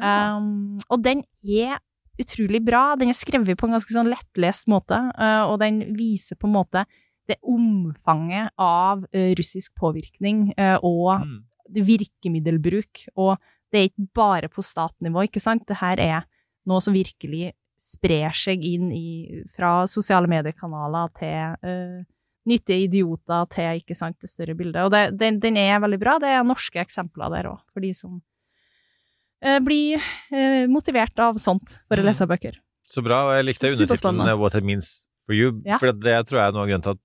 Um, og den er utrolig bra. Den er skrevet på en ganske sånn lettlest måte, uh, og den viser på en måte det omfanget av uh, russisk påvirkning uh, og Mm. virkemiddelbruk. Og det er ikke bare på statnivå, ikke sant? Det her er noe som virkelig sprer seg inn i, fra sosiale mediekanaler til uh, nyttige idioter til ikke sant, det større bildet. Og det, den, den er veldig bra. Det er norske eksempler der òg, for de som eh, blir eh, motivert av sånt for å Mm. lese bøker. Så bra, og jeg likte undertittelen 'What it means for you', Ja. for det tror jeg er noe av grunnen til at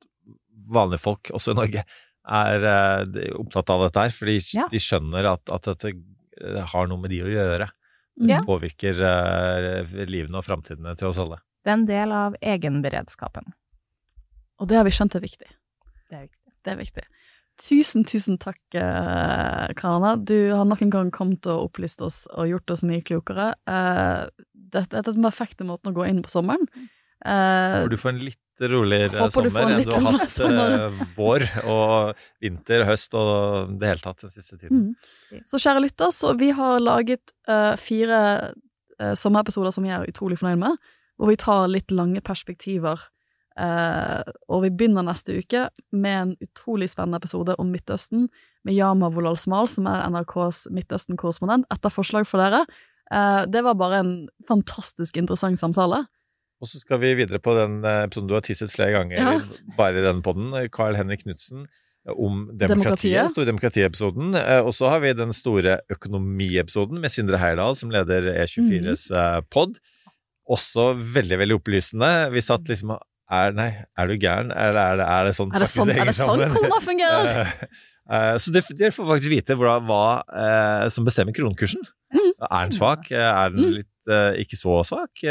vanlige folk, også i Norge, er eh, opptatt av dette her, for de, Ja. de skjønner at, at dette eh, har noe med de å gjøre. Ja. Det påvirker eh, livene og framtidene til oss alle. Det er en del av egenberedskapen. Og det har vi skjønt er viktig. Det er viktig. Det er viktig. Tusen, tusen takk, eh, Karana. Du har nok en gang kommet og opplyst oss og gjort oss mye klokere. Eh, dette er den perfekte måten å gå inn på sommeren. Eh, Håper du får en litt roligere du sommer en enn du har hatt sommer. vår og vinter, høst og det hele tatt den siste tiden. Mm. Så kjære lytter, så vi har laget fire sommerepisoder som vi er utrolig fornøyd med, hvor vi tar litt lange perspektiver. Eh, og vi begynner neste uke med en utrolig spennende episode om Midtøsten, med Yama Wolal Smal, som er NRKs Midtøsten-korrespondent, etter forslag for dere. Eh, det var bare en fantastisk interessant samtale. Og så skal vi videre på den eh, episoden du har tisset flere ganger, Ja. bare i denne podden, Carl Henrik Knutsen, om demokratiet, Demokratiet. store demokratiepisoden. Og så har vi den store økonomiepisoden med Sindre Heyerdahl, som leder E24s eh, pod. Også veldig, veldig opplysende. Vi satt liksom og er, Nei, er du gæren? Eller er det, er det sånn Er det sånn, er det sånn sammen? fungerer? Eh, eh, så dere får faktisk vite hvordan, hva eh, som bestemmer kronekursen. Mm. Er den svak? Er den Mm. litt ikke så svak?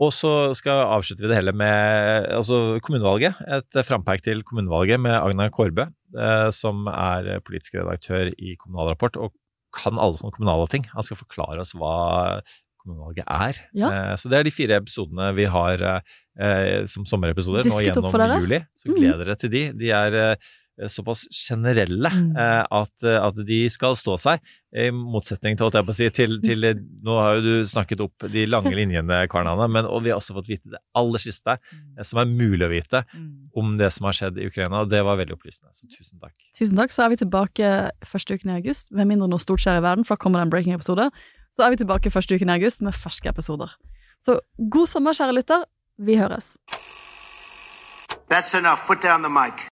Og så skal avslutte vi det hele med altså kommunevalget. Et frampeik til kommunevalget med Agnar Korbe, eh, som er politisk redaktør i Kommunal Rapport og kan alle sånne kommunale ting. Han skal forklare oss hva kommunevalget er. Ja. Eh, så det er de fire episodene vi har eh, som sommerepisoder nå gjennom juli. Så Mm. gleder dere til de. De er eh, såpass generelle Mm. eh, at, at de skal stå seg, i motsetning til, holdt jeg på å si, til, til Nå har jo du snakket opp de lange linjene, Karnane, men og vi har også fått vite det aller siste eh, som er mulig å vite Mm. om det som har skjedd i Ukraina, og det var veldig opplysende. Så tusen takk. Tusen takk. Så er vi tilbake første uken i august, med mindre noe stort skjer i verden, for da kommer det en breaking-episode. Så er vi tilbake første uken i august med ferske episoder. Så god sommer, kjære lytter. Vi høres. That's enough. Put down the mic.